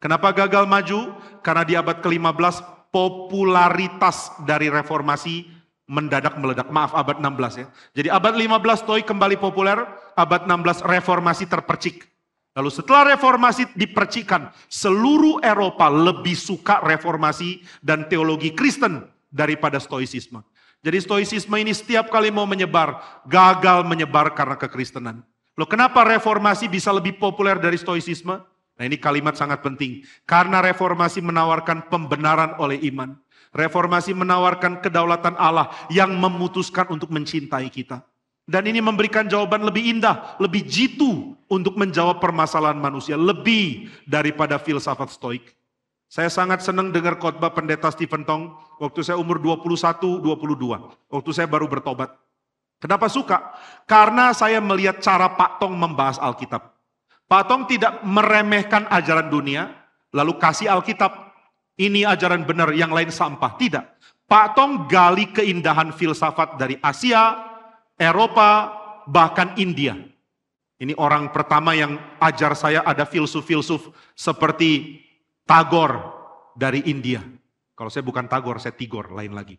Kenapa gagal maju? Karena di abad ke-15 popularitas dari reformasi mendadak meledak. Maaf abad 16 ya. Jadi abad 15 stoik kembali populer, abad 16 reformasi terpercik. Lalu setelah reformasi dipercikan, seluruh Eropa lebih suka reformasi dan teologi Kristen daripada stoicisme. Jadi stoicisme ini setiap kali mau menyebar, gagal menyebar karena kekristenan. Loh kenapa reformasi bisa lebih populer dari stoicisme? Nah ini kalimat sangat penting. Karena reformasi menawarkan pembenaran oleh iman. Reformasi menawarkan kedaulatan Allah yang memutuskan untuk mencintai kita. Dan ini memberikan jawaban lebih indah, lebih jitu untuk menjawab permasalahan manusia. Lebih daripada filsafat stoik. Saya sangat senang dengar khotbah pendeta Stephen Tong waktu saya umur 21, 22. Waktu saya baru bertobat. Kenapa suka? Karena saya melihat cara Pak Tong membahas Alkitab. Pak Tong tidak meremehkan ajaran dunia, lalu kasih Alkitab. Ini ajaran benar, yang lain sampah. Tidak. Pak Tong gali keindahan filsafat dari Asia, Eropa, bahkan India. Ini orang pertama yang ajar saya ada filsuf-filsuf seperti Tagor dari India. Kalau saya bukan Tagor, saya Tigor, lain lagi.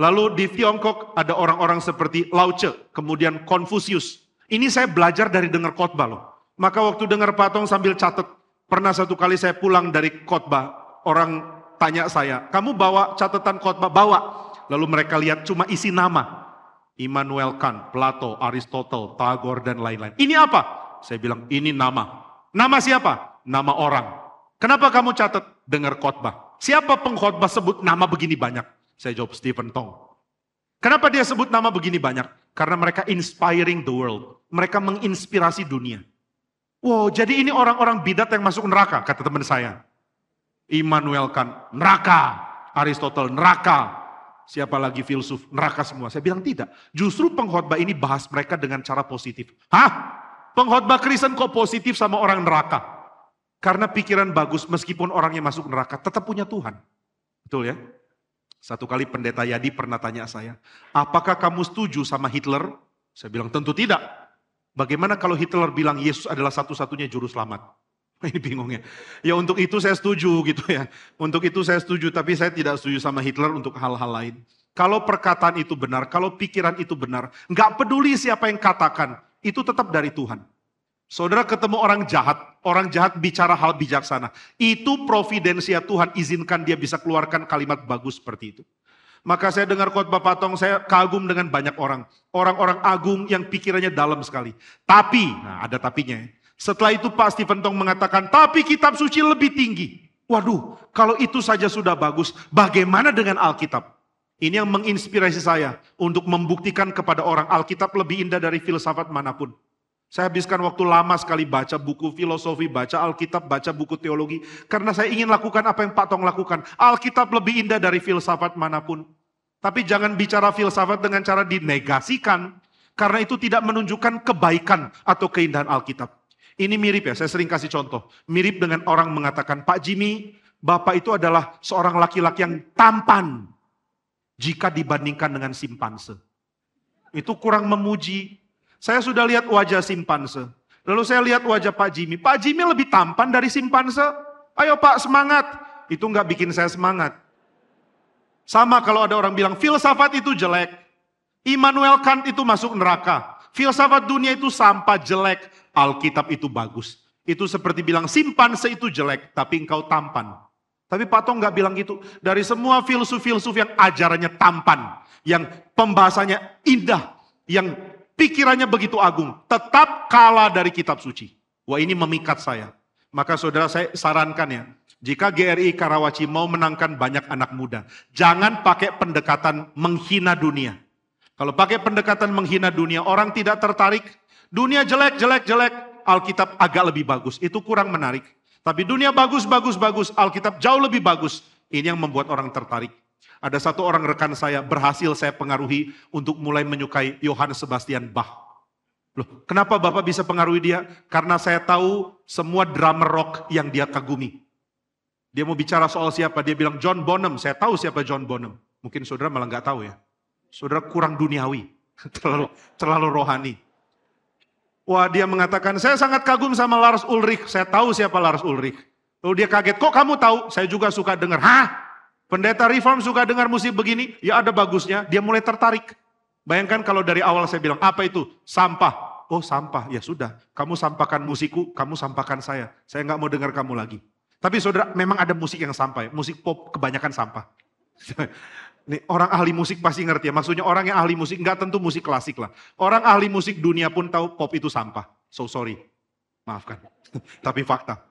Lalu di Tiongkok ada orang-orang seperti Lao Tse, kemudian Confucius. Ini saya belajar dari dengar khotbah loh. Maka waktu dengar patong sambil catat, pernah satu kali saya pulang dari khotbah, orang tanya saya, kamu bawa catatan khotbah? Bawa. Lalu mereka lihat cuma isi nama. Immanuel Kant, Plato, Aristotle, Tagore, dan lain-lain. Ini apa? Saya bilang, ini nama. Nama siapa? Nama orang. Kenapa kamu catat? Dengar khotbah. Siapa pengkhotbah sebut nama begini banyak? Saya jawab Stephen Tong. Kenapa dia sebut nama begini banyak? Karena mereka inspiring the world. Mereka menginspirasi dunia. Wow, jadi ini orang-orang bidat yang masuk neraka, kata teman saya. Immanuel Kant, neraka. Aristotle, neraka. Siapa lagi filsuf, neraka semua. Saya bilang tidak. Justru pengkhotbah ini bahas mereka dengan cara positif. Hah? Pengkhotbah Kristen kok positif sama orang neraka? Karena pikiran bagus meskipun orangnya masuk neraka tetap punya Tuhan. Betul ya? Satu kali pendeta Yadi pernah tanya saya, apakah kamu setuju sama Hitler? Saya bilang tentu tidak. Bagaimana kalau Hitler bilang Yesus adalah satu-satunya juru selamat? [LAUGHS] Ini bingung ya. Untuk itu saya setuju gitu ya. Untuk itu saya setuju, tapi saya tidak setuju sama Hitler untuk hal-hal lain. Kalau perkataan itu benar, kalau pikiran itu benar, nggak peduli siapa yang katakan, itu tetap dari Tuhan. Saudara ketemu orang jahat, orang jahat bicara hal bijaksana. Itu providensia Tuhan izinkan dia bisa keluarkan kalimat bagus seperti itu. Maka saya dengar khotbah Patong, saya kagum dengan banyak orang. Orang-orang agung yang pikirannya dalam sekali. Tapi, nah ada tapinya. Ya. Setelah itu Pak Stephen Tong mengatakan, tapi kitab suci lebih tinggi. Waduh, kalau itu saja sudah bagus, bagaimana dengan Alkitab? Ini yang menginspirasi saya untuk membuktikan kepada orang Alkitab lebih indah dari filsafat mana pun. Saya habiskan waktu lama sekali baca buku filosofi, baca Alkitab, baca buku teologi. Karena saya ingin lakukan apa yang Pak Tong lakukan. Alkitab lebih indah dari filsafat mana pun. Tapi jangan bicara filsafat dengan cara dinegasikan. Karena itu tidak menunjukkan kebaikan atau keindahan Alkitab. Ini mirip ya, saya sering kasih contoh. Mirip dengan orang mengatakan, Pak Jimmy, Bapak itu adalah seorang laki-laki yang tampan. Jika dibandingkan dengan simpanse. Itu kurang memuji, saya sudah lihat wajah simpanse. Lalu saya lihat wajah Pak Jimmy. Pak Jimmy lebih tampan dari simpanse. Ayo Pak semangat. Itu nggak bikin saya semangat. Sama kalau ada orang bilang filsafat itu jelek. Immanuel Kant itu masuk neraka. Filsafat dunia itu sampah jelek. Alkitab itu bagus. Itu seperti bilang simpanse itu jelek, tapi engkau tampan. Tapi Pak Tong nggak bilang gitu. Dari semua filsuf-filsuf yang ajarannya tampan, yang pembahasannya indah, yang pikirannya begitu agung, tetap kalah dari kitab suci. Wah ini memikat saya. Maka saudara saya sarankan ya, jika GRI Karawaci mau menangkan banyak anak muda, jangan pakai pendekatan menghina dunia. Kalau pakai pendekatan menghina dunia, orang tidak tertarik. Dunia jelek, jelek, jelek. Alkitab agak lebih bagus. Itu kurang menarik. Tapi dunia bagus, bagus, bagus. Alkitab jauh lebih bagus. Ini yang membuat orang tertarik. Ada satu orang rekan saya berhasil saya pengaruhi untuk mulai menyukai Johannes Sebastian Bach. Loh, kenapa Bapak bisa pengaruhi dia? Karena saya tahu semua drummer rock yang dia kagumi. Dia mau bicara soal siapa? Dia bilang John Bonham. Saya tahu siapa John Bonham. Mungkin saudara malah nggak tahu ya. Saudara kurang duniawi, [LAUGHS] terlalu terlalu rohani. Wah dia mengatakan, saya sangat kagum sama Lars Ulrich. Saya tahu siapa Lars Ulrich. Lalu dia kaget, kok kamu tahu? Saya juga suka dengar. Hah? Pendeta reform suka dengar musik begini? Ya ada bagusnya. Dia mulai tertarik. Bayangkan kalau dari awal saya bilang, apa itu? Sampah. Oh sampah, ya sudah. Kamu sampahkan musikku, kamu sampahkan saya. Saya nggak mau dengar kamu lagi. Tapi saudara, memang ada musik yang sampah. Musik pop kebanyakan sampah. [LAUGHS] Nih, orang ahli musik pasti ngerti ya. Maksudnya orang yang ahli musik nggak tentu musik klasik lah. Orang ahli musik dunia pun tahu pop itu sampah. So sorry. Maafkan. [LAUGHS] Tapi fakta.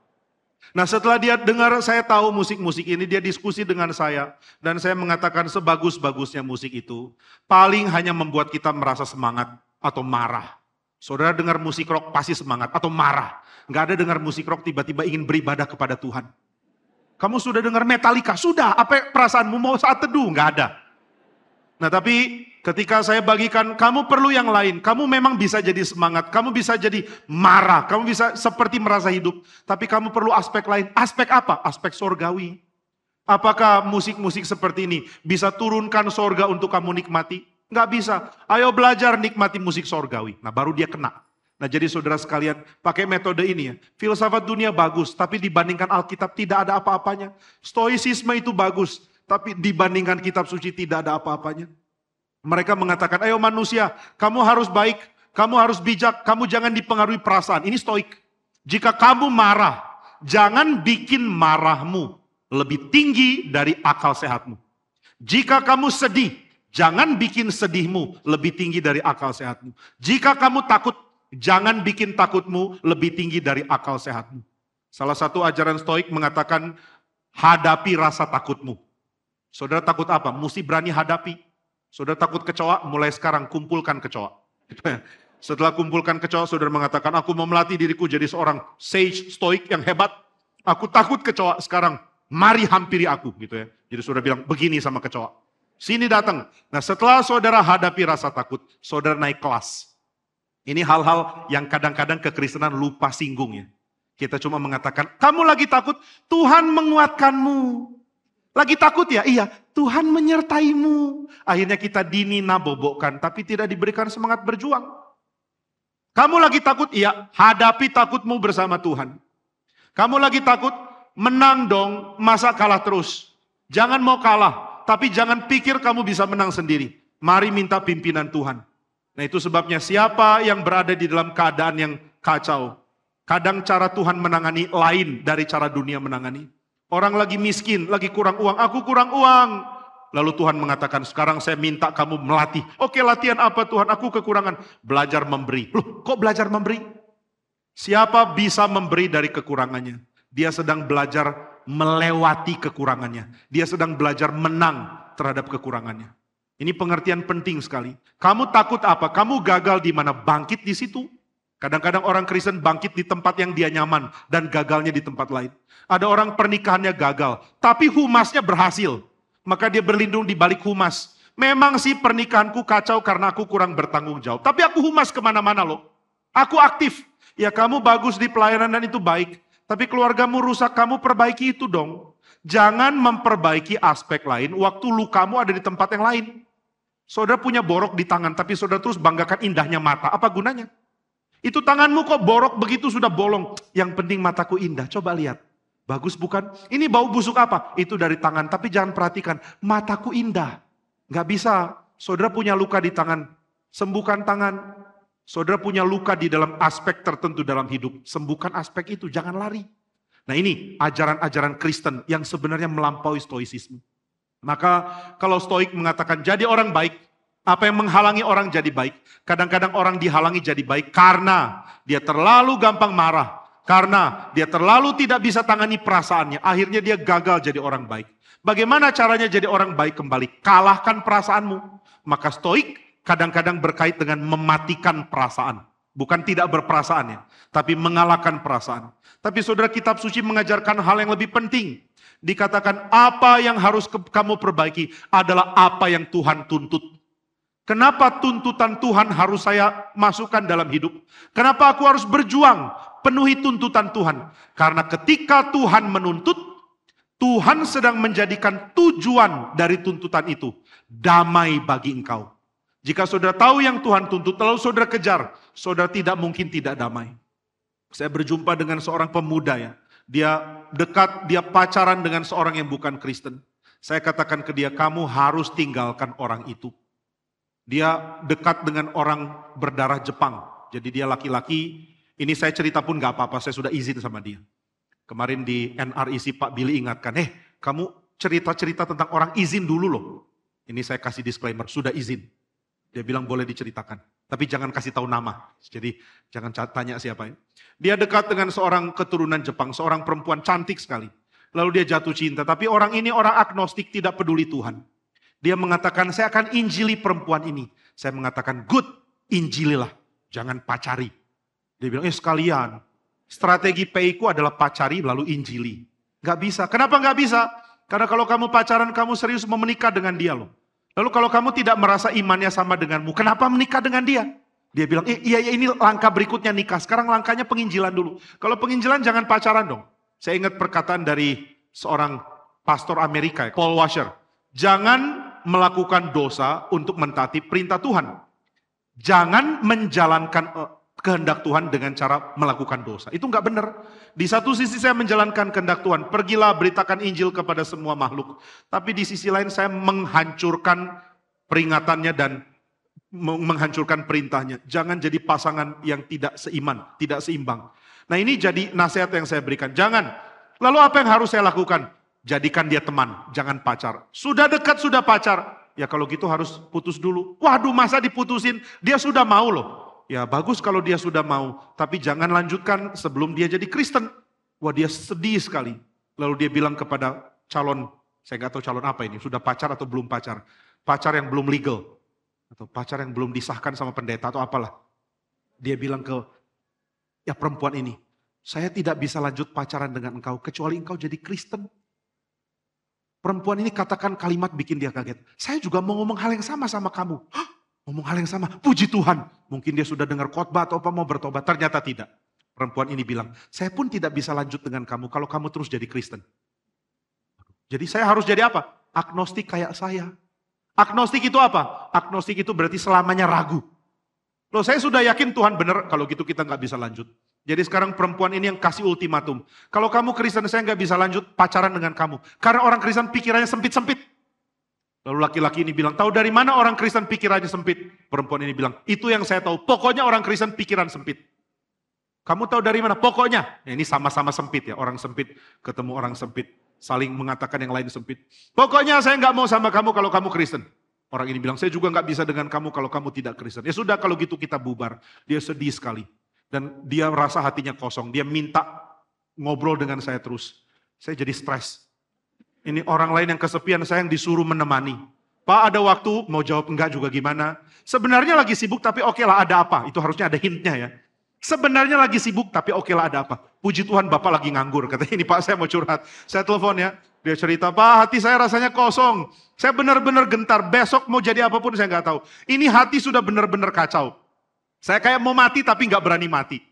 Nah setelah dia dengar saya tahu musik-musik ini, dia diskusi dengan saya. Dan saya mengatakan sebagus-bagusnya musik itu, paling hanya membuat kita merasa semangat atau marah. Saudara dengar musik rock pasti semangat atau marah. Nggak ada dengar musik rock tiba-tiba ingin beribadah kepada Tuhan. Kamu sudah dengar Metallica? Sudah. Apa perasaanmu mau saat teduh? Enggak ada. Nah tapi ketika saya bagikan, kamu perlu yang lain. Kamu memang bisa jadi semangat. Kamu bisa jadi marah. Kamu bisa seperti merasa hidup. Tapi kamu perlu aspek lain. Aspek apa? Aspek sorgawi. Apakah musik-musik seperti ini bisa turunkan sorga untuk kamu nikmati? Enggak bisa. Ayo belajar nikmati musik sorgawi. Nah baru dia kena. Nah jadi saudara sekalian, pakai metode ini ya. Filsafat dunia bagus, tapi dibandingkan Alkitab tidak ada apa-apanya. Stoicisme itu bagus, tapi dibandingkan kitab suci tidak ada apa-apanya. Mereka mengatakan, ayo manusia, kamu harus baik, kamu harus bijak, kamu jangan dipengaruhi perasaan. Ini stoik. Jika kamu marah, jangan bikin marahmu lebih tinggi dari akal sehatmu. Jika kamu sedih, jangan bikin sedihmu lebih tinggi dari akal sehatmu. Jika kamu takut, Jangan bikin takutmu lebih tinggi dari akal sehatmu. Salah satu ajaran stoik mengatakan, hadapi rasa takutmu. Saudara takut apa? Mesti berani hadapi. Saudara takut kecoa, mulai sekarang kumpulkan kecoa. [LAUGHS] Setelah kumpulkan kecoa, saudara mengatakan, aku mau melatih diriku jadi seorang sage stoik yang hebat. Aku takut kecoa sekarang, mari hampiri aku gitu ya. Jadi saudara bilang begini sama kecoa. Sini datang. Nah setelah saudara hadapi rasa takut, saudara naik kelas. Ini hal-hal yang kadang-kadang kekristenan lupa singgung ya. Kita cuma mengatakan, kamu lagi takut, Tuhan menguatkanmu. Lagi takut ya? Iya, Tuhan menyertaimu. Akhirnya kita dini nabobokkan, tapi tidak diberikan semangat berjuang. Kamu lagi takut? Iya, hadapi takutmu bersama Tuhan. Kamu lagi takut? Menang dong, masa kalah terus. Jangan mau kalah, tapi jangan pikir kamu bisa menang sendiri. Mari minta pimpinan Tuhan. Nah itu sebabnya siapa yang berada di dalam keadaan yang kacau. Kadang cara Tuhan menangani lain dari cara dunia menangani. Orang lagi miskin, lagi kurang uang, aku kurang uang. Lalu Tuhan mengatakan, sekarang saya minta kamu melatih. Oke latihan apa Tuhan? Aku kekurangan. Belajar memberi. Loh kok belajar memberi? Siapa bisa memberi dari kekurangannya? Dia sedang belajar melewati kekurangannya. Dia sedang belajar menang terhadap kekurangannya. Ini pengertian penting sekali. Kamu takut apa? Kamu gagal di mana? Bangkit di situ. Kadang-kadang orang Kristen bangkit di tempat yang dia nyaman dan gagalnya di tempat lain. Ada orang pernikahannya gagal, tapi humasnya berhasil. Maka dia berlindung di balik humas. Memang sih pernikahanku kacau karena aku kurang bertanggung jawab. Tapi aku humas ke mana-mana loh. Aku aktif. Ya kamu bagus di pelayanan dan itu baik. Tapi keluargamu rusak, kamu perbaiki itu dong. Jangan memperbaiki aspek lain waktu lukamu ada di tempat yang lain. Saudara punya borok di tangan, tapi saudara terus banggakan indahnya mata. Apa gunanya? Itu tanganmu kok borok begitu sudah bolong. Yang penting mataku indah. Coba lihat. Bagus bukan? Ini bau busuk apa? Itu dari tangan. Tapi jangan perhatikan. Mataku indah. Gak bisa. Saudara punya luka di tangan. Sembuhkan tangan. Saudara punya luka di dalam aspek tertentu dalam hidup. Sembuhkan aspek itu. Jangan lari. Nah ini ajaran-ajaran Kristen yang sebenarnya melampaui stoicisme. Maka kalau stoik mengatakan jadi orang baik, apa yang menghalangi orang jadi baik? Kadang-kadang orang dihalangi jadi baik karena dia terlalu gampang marah. Karena dia terlalu tidak bisa tangani perasaannya. Akhirnya dia gagal jadi orang baik. Bagaimana caranya jadi orang baik kembali? Kalahkan perasaanmu. Maka stoik kadang-kadang berkait dengan mematikan perasaan. Bukan tidak berperasaan ya, tapi mengalahkan perasaan. Tapi saudara kitab suci mengajarkan hal yang lebih penting. Dikatakan apa yang harus kamu perbaiki adalah apa yang Tuhan tuntut. Kenapa tuntutan Tuhan harus saya masukkan dalam hidup? Kenapa aku harus berjuang penuhi tuntutan Tuhan? Karena ketika Tuhan menuntut, Tuhan sedang menjadikan tujuan dari tuntutan itu damai bagi engkau. Jika saudara tahu yang Tuhan tuntut, lalu saudara kejar, saudara tidak mungkin tidak damai. Saya berjumpa dengan seorang pemuda ya. Dia dekat, dia pacaran dengan seorang yang bukan Kristen. Saya katakan ke dia, kamu harus tinggalkan orang itu. Dia dekat dengan orang berdarah Jepang. Jadi dia laki-laki, ini saya cerita pun gak apa-apa, saya sudah izin sama dia. Kemarin di NRIC Pak Billy ingatkan, eh kamu cerita-cerita tentang orang izin dulu loh. Ini saya kasih disclaimer, sudah izin. Dia bilang boleh diceritakan. Tapi jangan kasih tahu nama. Jadi jangan tanya siapa ya. Dia dekat dengan seorang keturunan Jepang, seorang perempuan cantik sekali. Lalu dia jatuh cinta. Tapi orang ini orang agnostik tidak peduli Tuhan. Dia mengatakan saya akan injili perempuan ini. Saya mengatakan good, injililah. Jangan pacari. Dia bilang, eh sekalian. Strategi PIku adalah pacari lalu injili. Gak bisa. Kenapa gak bisa? Karena kalau kamu pacaran, kamu serius mau menikah dengan dia loh. Lalu kalau kamu tidak merasa imannya sama denganmu, kenapa menikah dengan dia? Dia bilang, eh, iya, iya ini langkah berikutnya nikah. Sekarang langkahnya penginjilan dulu. Kalau penginjilan jangan pacaran dong. Saya ingat perkataan dari seorang pastor Amerika, Paul Washer. Jangan melakukan dosa untuk mentaati perintah Tuhan. Jangan menjalankan eh, kehendak Tuhan dengan cara melakukan dosa. Itu nggak benar. Di satu sisi saya menjalankan kehendak Tuhan, pergilah beritakan Injil kepada semua makhluk. Tapi di sisi lain saya menghancurkan peringatannya dan menghancurkan perintahnya. Jangan jadi pasangan yang tidak seiman, tidak seimbang. Nah ini jadi nasihat yang saya berikan. Jangan. Lalu apa yang harus saya lakukan? Jadikan dia teman, jangan pacar. Sudah dekat, sudah pacar. Ya kalau gitu harus putus dulu. Waduh masa diputusin? Dia sudah mau loh. Ya bagus kalau dia sudah mau, tapi jangan lanjutkan sebelum dia jadi Kristen. Wah dia sedih sekali. Lalu dia bilang kepada calon, saya nggak tahu calon apa ini, sudah pacar atau belum pacar. Pacar yang belum legal. Atau pacar yang belum disahkan sama pendeta atau apalah. Dia bilang ke ya perempuan ini, saya tidak bisa lanjut pacaran dengan engkau kecuali engkau jadi Kristen. Perempuan ini katakan kalimat bikin dia kaget. Saya juga mau ngomong hal yang sama sama kamu. Hah? Ngomong hal yang sama, puji Tuhan. Mungkin dia sudah dengar khotbah atau apa mau bertobat, ternyata tidak. Perempuan ini bilang, saya pun tidak bisa lanjut dengan kamu kalau kamu terus jadi Kristen. Jadi saya harus jadi apa? Agnostik kayak saya. Agnostik itu apa? Agnostik itu berarti selamanya ragu. Loh saya sudah yakin Tuhan benar, kalau gitu kita nggak bisa lanjut. Jadi sekarang perempuan ini yang kasih ultimatum. Kalau kamu Kristen saya nggak bisa lanjut pacaran dengan kamu. Karena orang Kristen pikirannya sempit-sempit. Lalu laki-laki ini bilang, tahu dari mana orang Kristen pikirannya sempit? Perempuan ini bilang, itu yang saya tahu. Pokoknya orang Kristen pikiran sempit. Kamu tahu dari mana? Pokoknya. Ya, ini sama-sama sempit ya. Orang sempit ketemu orang sempit. Saling mengatakan yang lain sempit. Pokoknya saya nggak mau sama kamu kalau kamu Kristen. Orang ini bilang, saya juga nggak bisa dengan kamu kalau kamu tidak Kristen. Ya sudah kalau gitu kita bubar. Dia sedih sekali. Dan dia merasa hatinya kosong. Dia minta ngobrol dengan saya terus. Saya jadi stres. Ini orang lain yang kesepian, saya yang disuruh menemani. Pak ada waktu, mau jawab enggak juga gimana. Sebenarnya lagi sibuk tapi oke okay lah ada apa. Itu harusnya ada hintnya ya. Sebenarnya lagi sibuk tapi oke okay lah ada apa. Puji Tuhan Bapak lagi nganggur. [LAUGHS] Kata ini Pak saya mau curhat. Saya telepon ya. Dia cerita, Pak hati saya rasanya kosong. Saya benar-benar gentar. Besok mau jadi apa pun saya nggak tahu. Ini hati sudah benar-benar kacau. Saya kayak mau mati tapi nggak berani mati.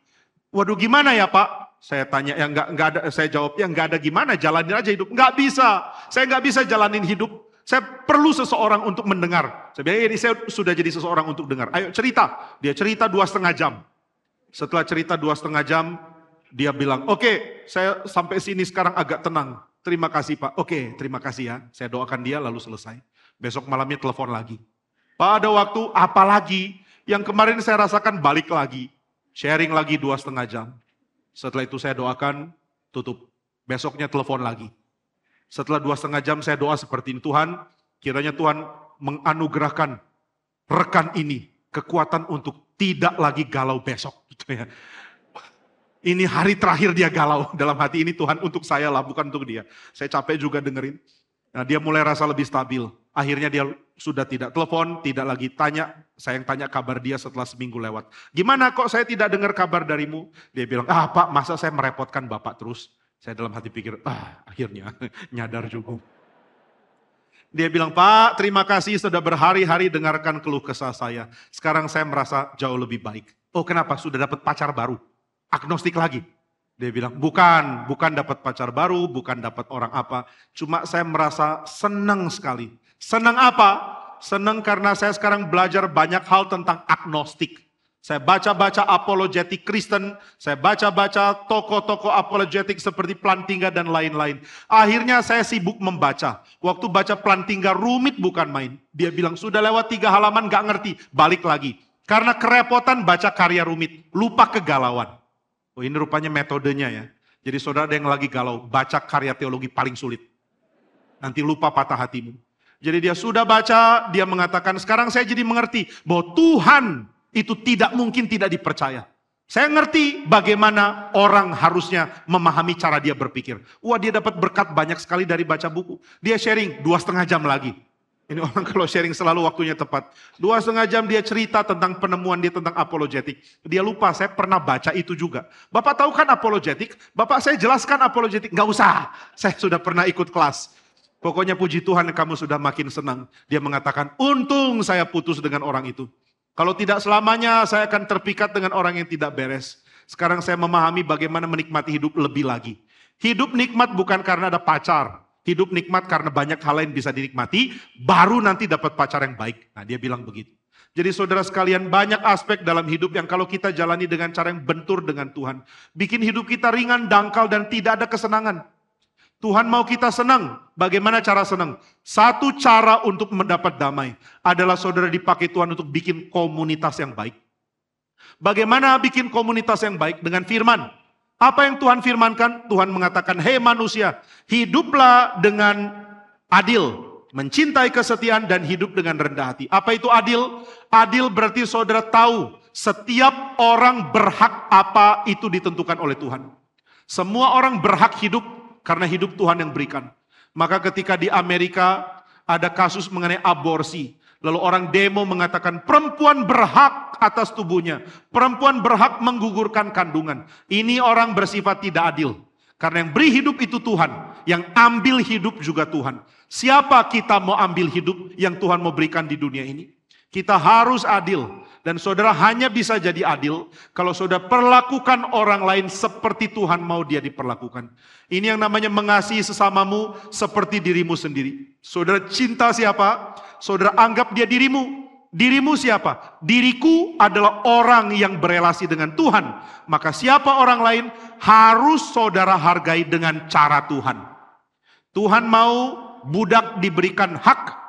Waduh gimana ya Pak? Saya tanya, ya nggak nggak ada, saya jawab ya nggak ada gimana, jalanin aja hidup. Nggak bisa, saya nggak bisa jalanin hidup. Saya perlu seseorang untuk mendengar. Saya bilang, ini saya sudah jadi seseorang untuk dengar. Ayo cerita. Dia cerita dua setengah jam. Setelah cerita dua setengah jam, dia bilang, oke, okay, saya sampai sini sekarang agak tenang. Terima kasih Pak. Oke, okay, terima kasih ya. Saya doakan dia lalu selesai. Besok malamnya telepon lagi. Pak ada waktu, apa lagi? Yang kemarin saya rasakan balik lagi. Sharing lagi dua setengah jam. Setelah itu saya doakan, tutup. Besoknya telepon lagi. Setelah dua setengah jam saya doa seperti ini, Tuhan, kiranya Tuhan menganugerahkan rekan ini kekuatan untuk tidak lagi galau besok. Gitu ya. Ini hari terakhir dia galau [LAUGHS] dalam hati ini Tuhan untuk saya lah, bukan untuk dia. Saya capek juga dengerin. Nah, dia mulai rasa lebih stabil. Akhirnya dia sudah tidak telepon, tidak lagi tanya. Saya yang tanya kabar dia setelah seminggu lewat. Gimana kok saya tidak dengar kabar darimu? Dia bilang, ah pak masa saya merepotkan bapak terus? Saya dalam hati pikir, ah akhirnya [LAUGHS] nyadar juga. Dia bilang, Pak terima kasih sudah berhari-hari dengarkan keluh kesah saya. Sekarang saya merasa jauh lebih baik. Oh kenapa? Sudah dapat pacar baru. Agnostik lagi. Dia bilang, bukan, bukan dapat pacar baru, bukan dapat orang apa. Cuma saya merasa senang sekali. Senang apa? Senang karena saya sekarang belajar banyak hal tentang agnostik. Saya baca-baca apologetik Kristen, saya baca-baca tokoh-tokoh apologetik seperti Plantinga dan lain-lain. Akhirnya saya sibuk membaca. Waktu baca Plantinga rumit bukan main. Dia bilang sudah lewat tiga halaman gak ngerti, balik lagi. Karena kerepotan baca karya rumit, lupa kegalauan. Oh ini rupanya metodenya ya. Jadi saudara ada yang lagi galau, baca karya teologi paling sulit. Nanti lupa patah hatimu. Jadi dia sudah baca, dia mengatakan sekarang saya jadi mengerti bahwa Tuhan itu tidak mungkin tidak dipercaya. Saya ngerti bagaimana orang harusnya memahami cara dia berpikir. Wah dia dapat berkat banyak sekali dari baca buku. Dia sharing dua setengah jam lagi. Ini orang [LAUGHS] kalau sharing selalu waktunya tepat. Dua setengah jam dia cerita tentang penemuan dia tentang apologetik. Dia lupa, saya pernah baca itu juga. Bapak tahu kan apologetik? Bapak saya jelaskan apologetik. Gak usah, saya sudah pernah ikut kelas. Pokoknya puji Tuhan kamu sudah makin senang. Dia mengatakan, untung saya putus dengan orang itu. Kalau tidak selamanya saya akan terpikat dengan orang yang tidak beres. Sekarang saya memahami bagaimana menikmati hidup lebih lagi. Hidup nikmat bukan karena ada pacar, Hidup nikmat karena banyak hal lain bisa dinikmati, baru nanti dapat pacar yang baik. Nah dia bilang begitu. Jadi saudara sekalian banyak aspek dalam hidup yang kalau kita jalani dengan cara yang bentur dengan Tuhan. Bikin hidup kita ringan, dangkal, dan tidak ada kesenangan. Tuhan mau kita senang. Bagaimana cara senang? Satu cara untuk mendapat damai adalah saudara dipakai Tuhan untuk bikin komunitas yang baik. Bagaimana bikin komunitas yang baik? Dengan firman. Apa yang Tuhan firmankan? Tuhan mengatakan, hei manusia, hiduplah dengan adil, mencintai kesetiaan dan hidup dengan rendah hati. Apa itu adil? Adil berarti saudara tahu setiap orang berhak apa itu ditentukan oleh Tuhan. Semua orang berhak hidup karena hidup Tuhan yang berikan. Maka ketika di Amerika ada kasus mengenai aborsi, Lalu orang demo mengatakan perempuan berhak atas tubuhnya. Perempuan berhak menggugurkan kandungan. Ini orang bersifat tidak adil. Karena yang beri hidup itu Tuhan. Yang ambil hidup juga Tuhan. Siapa kita mau ambil hidup yang Tuhan mau berikan di dunia ini? Kita harus adil. Dan saudara hanya bisa jadi adil kalau saudara perlakukan orang lain seperti Tuhan mau dia diperlakukan. Ini yang namanya mengasihi sesamamu seperti dirimu sendiri. Saudara cinta siapa? Saudara anggap dia dirimu. Dirimu siapa? Diriku adalah orang yang berelasi dengan Tuhan. Maka siapa orang lain harus saudara hargai dengan cara Tuhan. Tuhan mau budak diberikan hak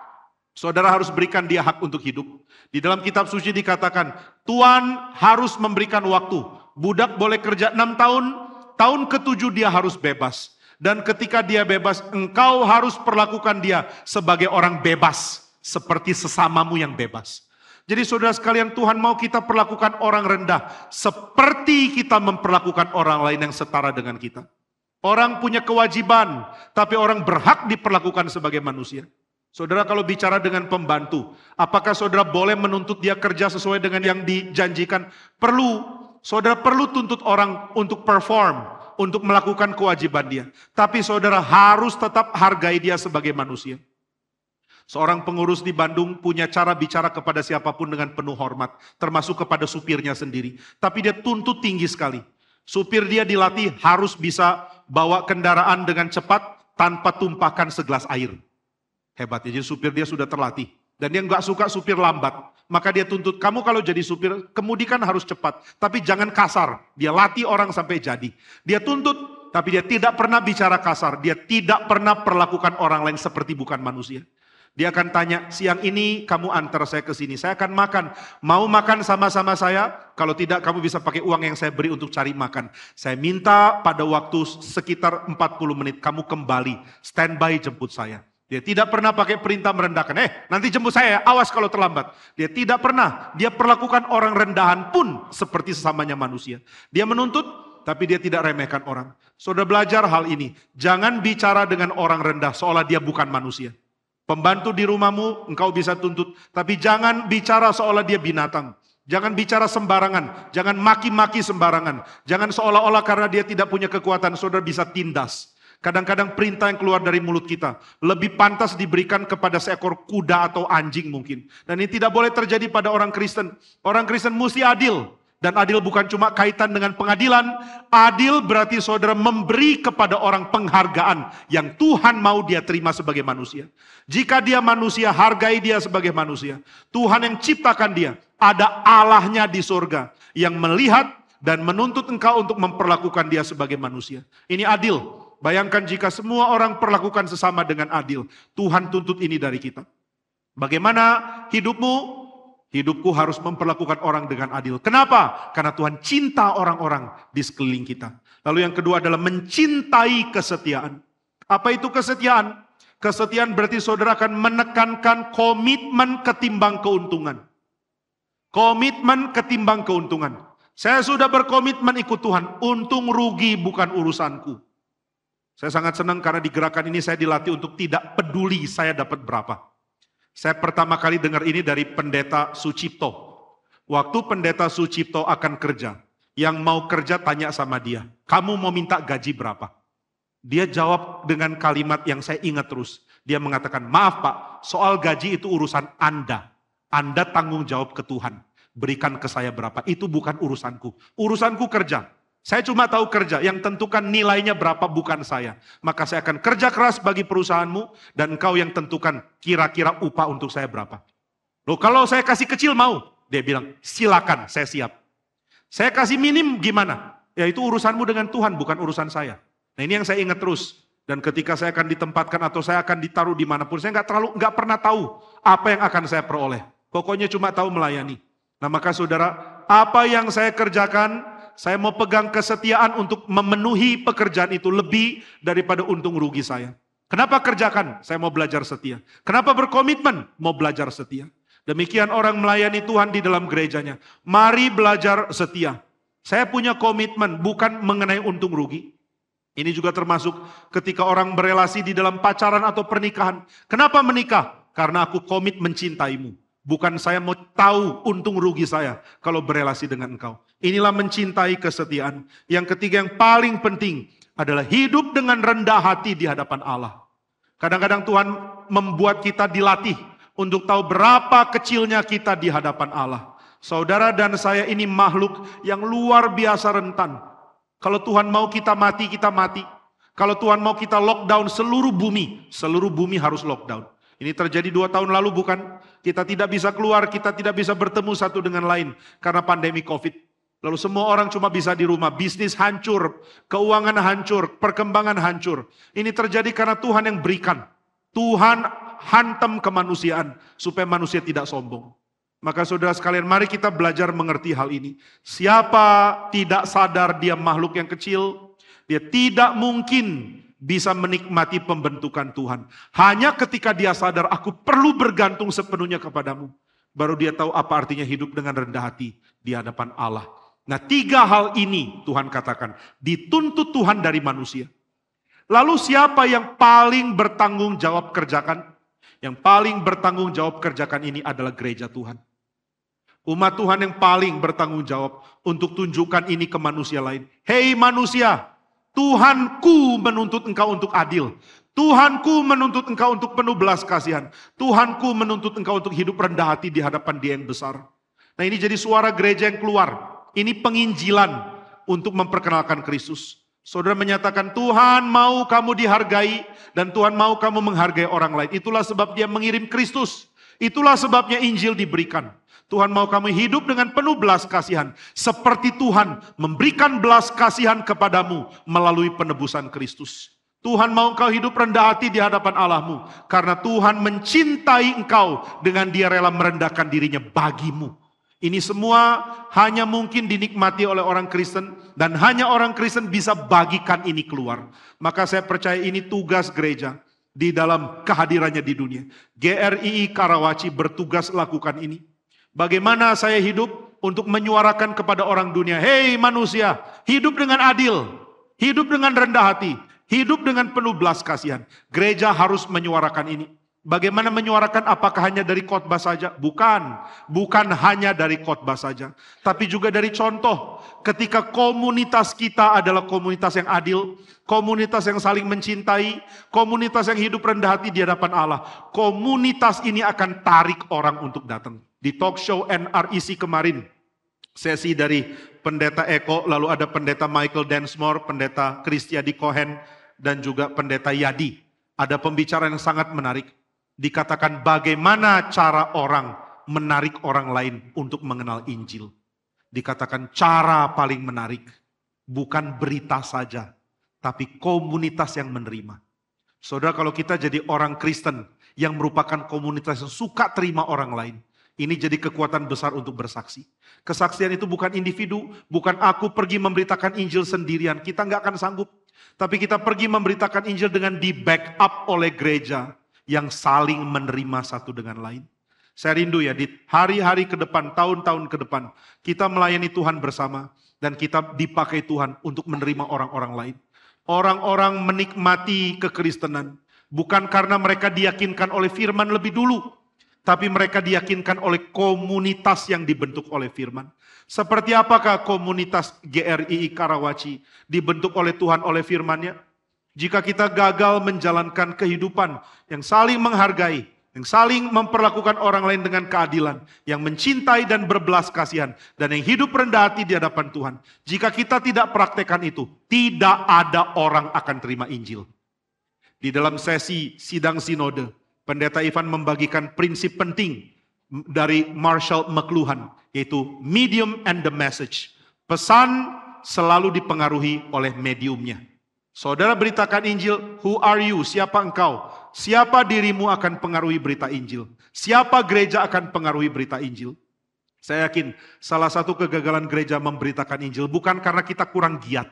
Saudara harus berikan dia hak untuk hidup. Di dalam kitab suci dikatakan, Tuhan harus memberikan waktu. Budak boleh kerja enam tahun, tahun ketujuh dia harus bebas. Dan ketika dia bebas, engkau harus perlakukan dia sebagai orang bebas. Seperti sesamamu yang bebas. Jadi saudara sekalian Tuhan mau kita perlakukan orang rendah. Seperti kita memperlakukan orang lain yang setara dengan kita. Orang punya kewajiban, tapi orang berhak diperlakukan sebagai manusia. Saudara kalau bicara dengan pembantu, apakah saudara boleh menuntut dia kerja sesuai dengan yang dijanjikan? Perlu. Saudara perlu tuntut orang untuk perform, untuk melakukan kewajiban dia. Tapi saudara harus tetap hargai dia sebagai manusia. Seorang pengurus di Bandung punya cara bicara kepada siapa pun dengan penuh hormat, termasuk kepada supirnya sendiri. Tapi dia tuntut tinggi sekali. Supir dia dilatih harus bisa bawa kendaraan dengan cepat tanpa tumpahkan segelas air. Hebat ya, jadi supir dia sudah terlatih. Dan dia nggak suka supir lambat. Maka dia tuntut, kamu kalau jadi supir, kemudikan harus cepat. Tapi jangan kasar. Dia latih orang sampai jadi. Dia tuntut, tapi dia tidak pernah bicara kasar. Dia tidak pernah perlakukan orang lain seperti bukan manusia. Dia akan tanya, siang ini kamu antar saya ke sini, saya akan makan. Mau makan sama-sama saya? Kalau tidak, kamu bisa pakai uang yang saya beri untuk cari makan. Saya minta pada waktu sekitar 40 menit, kamu kembali, standby jemput saya. Dia tidak pernah pakai perintah merendahkan. Eh, nanti jemput saya, awas kalau terlambat. Dia tidak pernah. Dia perlakukan orang rendahan pun seperti sesamanya manusia. Dia menuntut, tapi dia tidak remehkan orang. Sudah belajar hal ini. Jangan bicara dengan orang rendah seolah dia bukan manusia. Pembantu di rumahmu engkau bisa tuntut, tapi jangan bicara seolah dia binatang. Jangan bicara sembarangan, jangan maki-maki sembarangan. Jangan seolah-olah karena dia tidak punya kekuatan, saudara bisa tindas. Kadang-kadang perintah yang keluar dari mulut kita lebih pantas diberikan kepada seekor kuda atau anjing mungkin. Dan ini tidak boleh terjadi pada orang Kristen. Orang Kristen mesti adil. Dan adil bukan cuma kaitan dengan pengadilan, adil berarti saudara memberi kepada orang penghargaan yang Tuhan mau dia terima sebagai manusia. Jika dia manusia, hargai dia sebagai manusia. Tuhan yang ciptakan dia, ada Allahnya di surga yang melihat dan menuntut engkau untuk memperlakukan dia sebagai manusia. Ini adil. Bayangkan jika semua orang perlakukan sesama dengan adil. Tuhan tuntut ini dari kita. Bagaimana hidupmu? Hidupku harus memperlakukan orang dengan adil. Kenapa? Karena Tuhan cinta orang-orang di sekeliling kita. Lalu yang kedua adalah mencintai kesetiaan. Apa itu kesetiaan? Kesetiaan berarti saudara akan menekankan komitmen ketimbang keuntungan. Komitmen ketimbang keuntungan. Saya sudah berkomitmen ikut Tuhan. Untung rugi bukan urusanku. Saya sangat senang karena di gerakan ini saya dilatih untuk tidak peduli saya dapat berapa. Saya pertama kali dengar ini dari pendeta Sucipto. Waktu pendeta Sucipto akan kerja, yang mau kerja tanya sama dia, kamu mau minta gaji berapa? Dia jawab dengan kalimat yang saya ingat terus. Dia mengatakan, maaf pak, soal gaji itu urusan Anda. Anda tanggung jawab ke Tuhan. Berikan ke saya berapa, itu bukan urusanku. Urusanku kerja. Saya cuma tahu kerja, yang tentukan nilainya berapa bukan saya. Maka saya akan kerja keras bagi perusahaanmu dan engkau yang tentukan kira-kira upah untuk saya berapa. Loh kalau saya kasih kecil mau? Dia bilang, silakan saya siap. Saya kasih minim gimana? Ya itu urusanmu dengan Tuhan, bukan urusan saya. Nah ini yang saya ingat terus. Dan ketika saya akan ditempatkan atau saya akan ditaruh di mana pun, saya nggak terlalu nggak pernah tahu apa yang akan saya peroleh. Pokoknya cuma tahu melayani. Nah maka saudara, apa yang saya kerjakan saya mau pegang kesetiaan untuk memenuhi pekerjaan itu lebih daripada untung rugi saya. Kenapa kerjakan? Saya mau belajar setia. Kenapa berkomitmen? Mau belajar setia. Demikian orang melayani Tuhan di dalam gerejanya. Mari belajar setia. Saya punya komitmen bukan mengenai untung rugi. Ini juga termasuk ketika orang berelasi di dalam pacaran atau pernikahan. Kenapa menikah? Karena aku komit mencintaimu. Bukan saya mau tahu untung rugi saya kalau berelasi dengan engkau. Inilah mencintai kesetiaan. Yang ketiga yang paling penting adalah hidup dengan rendah hati di hadapan Allah. Kadang-kadang Tuhan membuat kita dilatih untuk tahu berapa kecilnya kita di hadapan Allah. Saudara dan saya ini makhluk yang luar biasa rentan. Kalau Tuhan mau kita mati, kita mati. Kalau Tuhan mau kita lockdown seluruh bumi, seluruh bumi harus lockdown. Ini terjadi dua tahun lalu bukan? Kita tidak bisa keluar, kita tidak bisa bertemu satu dengan lain karena pandemi COVID. Lalu semua orang cuma bisa di rumah, bisnis hancur, keuangan hancur, perkembangan hancur. Ini terjadi karena Tuhan yang berikan. Tuhan hantam kemanusiaan supaya manusia tidak sombong. Maka saudara sekalian mari kita belajar mengerti hal ini. Siapa tidak sadar dia makhluk yang kecil, dia tidak mungkin bisa menikmati pembentukan Tuhan. Hanya ketika dia sadar aku perlu bergantung sepenuhnya kepadamu. Baru dia tahu apa artinya hidup dengan rendah hati di hadapan Allah. Nah tiga hal ini Tuhan katakan dituntut Tuhan dari manusia. Lalu siapa yang paling bertanggung jawab kerjakan? Yang paling bertanggung jawab kerjakan ini adalah gereja Tuhan. Umat Tuhan yang paling bertanggung jawab untuk tunjukkan ini ke manusia lain. Hei manusia, Tuhanku menuntut engkau untuk adil. Tuhanku menuntut engkau untuk penuh belas kasihan. Tuhanku menuntut engkau untuk hidup rendah hati di hadapan dia yang besar. Nah ini jadi suara gereja yang keluar. Ini penginjilan untuk memperkenalkan Kristus. Saudara menyatakan Tuhan mau kamu dihargai dan Tuhan mau kamu menghargai orang lain. Itulah sebab dia mengirim Kristus. Itulah sebabnya Injil diberikan. Tuhan mau kamu hidup dengan penuh belas kasihan. Seperti Tuhan memberikan belas kasihan kepadamu melalui penebusan Kristus. Tuhan mau engkau hidup rendah hati di hadapan Allahmu. Karena Tuhan mencintai engkau dengan dia rela merendahkan dirinya bagimu. Ini semua hanya mungkin dinikmati oleh orang Kristen dan hanya orang Kristen bisa bagikan ini keluar. Maka saya percaya ini tugas gereja di dalam kehadirannya di dunia. GRII Karawaci bertugas lakukan ini. Bagaimana saya hidup untuk menyuarakan kepada orang dunia, hei manusia, hidup dengan adil, hidup dengan rendah hati, hidup dengan penuh belas kasihan. Gereja harus menyuarakan ini. Bagaimana menyuarakan apakah hanya dari khotbah saja? Bukan, bukan hanya dari khotbah saja, tapi juga dari contoh. Ketika komunitas kita adalah komunitas yang adil, komunitas yang saling mencintai, komunitas yang hidup rendah hati di hadapan Allah, komunitas ini akan tarik orang untuk datang. Di talk show NRIC kemarin, sesi dari pendeta Eko, lalu ada pendeta Michael Densmore, pendeta Kristiadi Cohen, dan juga pendeta Yadi. Ada pembicaraan yang sangat menarik dikatakan bagaimana cara orang menarik orang lain untuk mengenal Injil. Dikatakan cara paling menarik bukan berita saja, tapi komunitas yang menerima. Saudara kalau kita jadi orang Kristen yang merupakan komunitas yang suka terima orang lain, ini jadi kekuatan besar untuk bersaksi. Kesaksian itu bukan individu, bukan aku pergi memberitakan Injil sendirian. Kita nggak akan sanggup. Tapi kita pergi memberitakan Injil dengan di backup oleh gereja yang saling menerima satu dengan lain. Saya rindu ya di hari-hari ke depan, tahun-tahun ke depan, kita melayani Tuhan bersama dan kita dipakai Tuhan untuk menerima orang-orang lain. Orang-orang menikmati kekristenan bukan karena mereka diyakinkan oleh firman lebih dulu, tapi mereka diyakinkan oleh komunitas yang dibentuk oleh firman. Seperti apakah komunitas GRII Karawaci dibentuk oleh Tuhan oleh firmannya? Jika kita gagal menjalankan kehidupan yang saling menghargai, yang saling memperlakukan orang lain dengan keadilan, yang mencintai dan berbelas kasihan, dan yang hidup rendah hati di hadapan Tuhan. Jika kita tidak praktekkan itu, tidak ada orang akan terima Injil. Di dalam sesi sidang sinode, pendeta Ivan membagikan prinsip penting dari Marshall McLuhan, yaitu medium and the message. Pesan selalu dipengaruhi oleh mediumnya. Saudara beritakan Injil, who are you? Siapa engkau? Siapa dirimu akan pengaruhi berita Injil? Siapa gereja akan pengaruhi berita Injil? Saya yakin salah satu kegagalan gereja memberitakan Injil bukan karena kita kurang giat.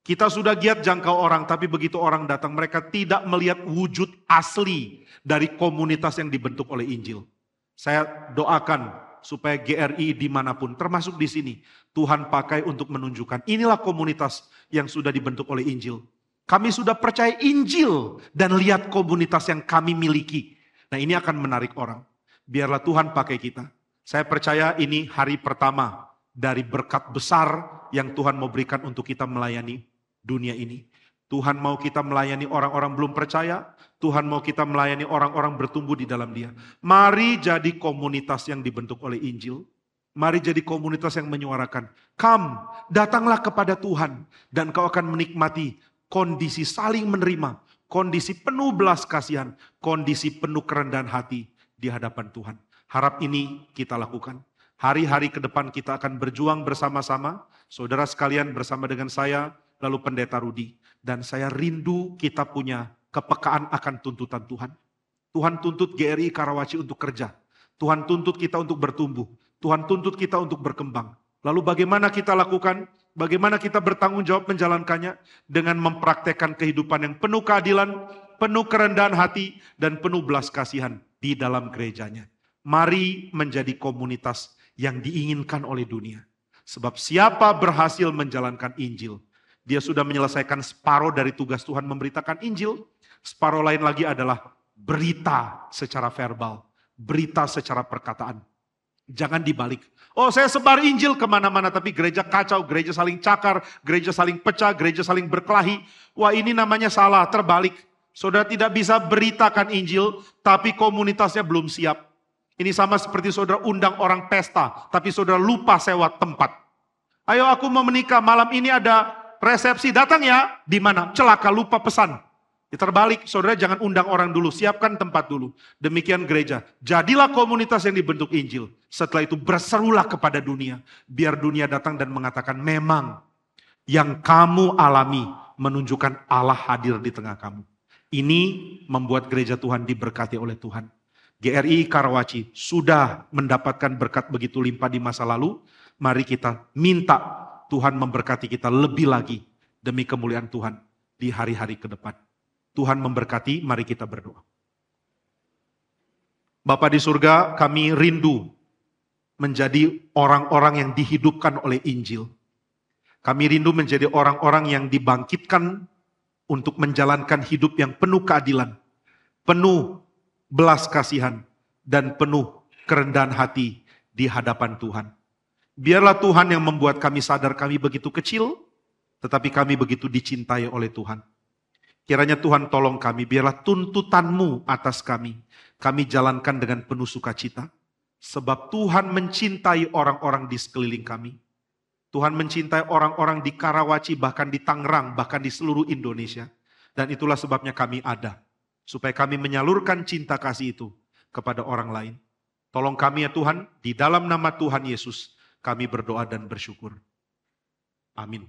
Kita sudah giat jangkau orang, tapi begitu orang datang, mereka tidak melihat wujud asli dari komunitas yang dibentuk oleh Injil. Saya doakan supaya GRI di mana pun, termasuk di sini, Tuhan pakai untuk menunjukkan inilah komunitas yang sudah dibentuk oleh Injil. Kami sudah percaya Injil dan lihat komunitas yang kami miliki. Nah ini akan menarik orang. Biarlah Tuhan pakai kita. Saya percaya ini hari pertama dari berkat besar yang Tuhan mau berikan untuk kita melayani dunia ini. Tuhan mau kita melayani orang-orang belum percaya, Tuhan mau kita melayani orang-orang bertumbuh di dalam dia. Mari jadi komunitas yang dibentuk oleh Injil. Mari jadi komunitas yang menyuarakan. Come, datanglah kepada Tuhan. Dan kau akan menikmati kondisi saling menerima. Kondisi penuh belas kasihan. Kondisi penuh kerendahan hati di hadapan Tuhan. Harap ini kita lakukan. Hari-hari ke depan kita akan berjuang bersama-sama. Saudara sekalian bersama dengan saya, lalu pendeta Rudi. Dan saya rindu kita punya kepekaan akan tuntutan Tuhan. Tuhan tuntut GRI Karawaci untuk kerja. Tuhan tuntut kita untuk bertumbuh. Tuhan tuntut kita untuk berkembang. Lalu bagaimana kita lakukan? Bagaimana kita bertanggung jawab menjalankannya? Dengan mempraktekkan kehidupan yang penuh keadilan, penuh kerendahan hati, dan penuh belas kasihan di dalam gerejanya. Mari menjadi komunitas yang diinginkan oleh dunia. Sebab siapa berhasil menjalankan Injil, dia sudah menyelesaikan separuh dari tugas Tuhan memberitakan Injil. Separuh lain lagi adalah berita secara verbal, berita secara perkataan. Jangan dibalik. Oh saya sebar Injil ke mana-mana tapi gereja kacau, gereja saling cakar, gereja saling pecah, gereja saling berkelahi. Wah ini namanya salah, terbalik. Saudara tidak bisa beritakan Injil tapi komunitasnya belum siap. Ini sama seperti saudara undang orang pesta tapi saudara lupa sewa tempat. Ayo aku mau menikah, malam ini ada resepsi, datang ya. Di mana? Celaka lupa pesan. Ya, terbalik, saudara jangan undang orang dulu, siapkan tempat dulu. Demikian gereja. Jadilah komunitas yang dibentuk Injil. Setelah itu berserulah kepada dunia. Biar dunia datang dan mengatakan memang yang kamu alami menunjukkan Allah hadir di tengah kamu. Ini membuat gereja Tuhan diberkati oleh Tuhan. GRI Karawaci sudah mendapatkan berkat begitu limpah di masa lalu. Mari kita minta Tuhan memberkati kita lebih lagi demi kemuliaan Tuhan di hari-hari ke depan. Tuhan memberkati, mari kita berdoa. Bapak di surga, kami rindu menjadi orang-orang yang dihidupkan oleh Injil. Kami rindu menjadi orang-orang yang dibangkitkan untuk menjalankan hidup yang penuh keadilan, penuh belas kasihan, dan penuh kerendahan hati di hadapan Tuhan. Biarlah Tuhan yang membuat kami sadar kami begitu kecil, tetapi kami begitu dicintai oleh Tuhan. Kiranya Tuhan tolong kami, biarlah tuntutanmu atas kami, kami jalankan dengan penuh sukacita. Sebab Tuhan mencintai orang-orang di sekeliling kami. Tuhan mencintai orang-orang di Karawaci, bahkan di Tangerang, bahkan di seluruh Indonesia. Dan itulah sebabnya kami ada. Supaya kami menyalurkan cinta kasih itu kepada orang lain. Tolong kami ya Tuhan, di dalam nama Tuhan Yesus, kami berdoa dan bersyukur. Amin.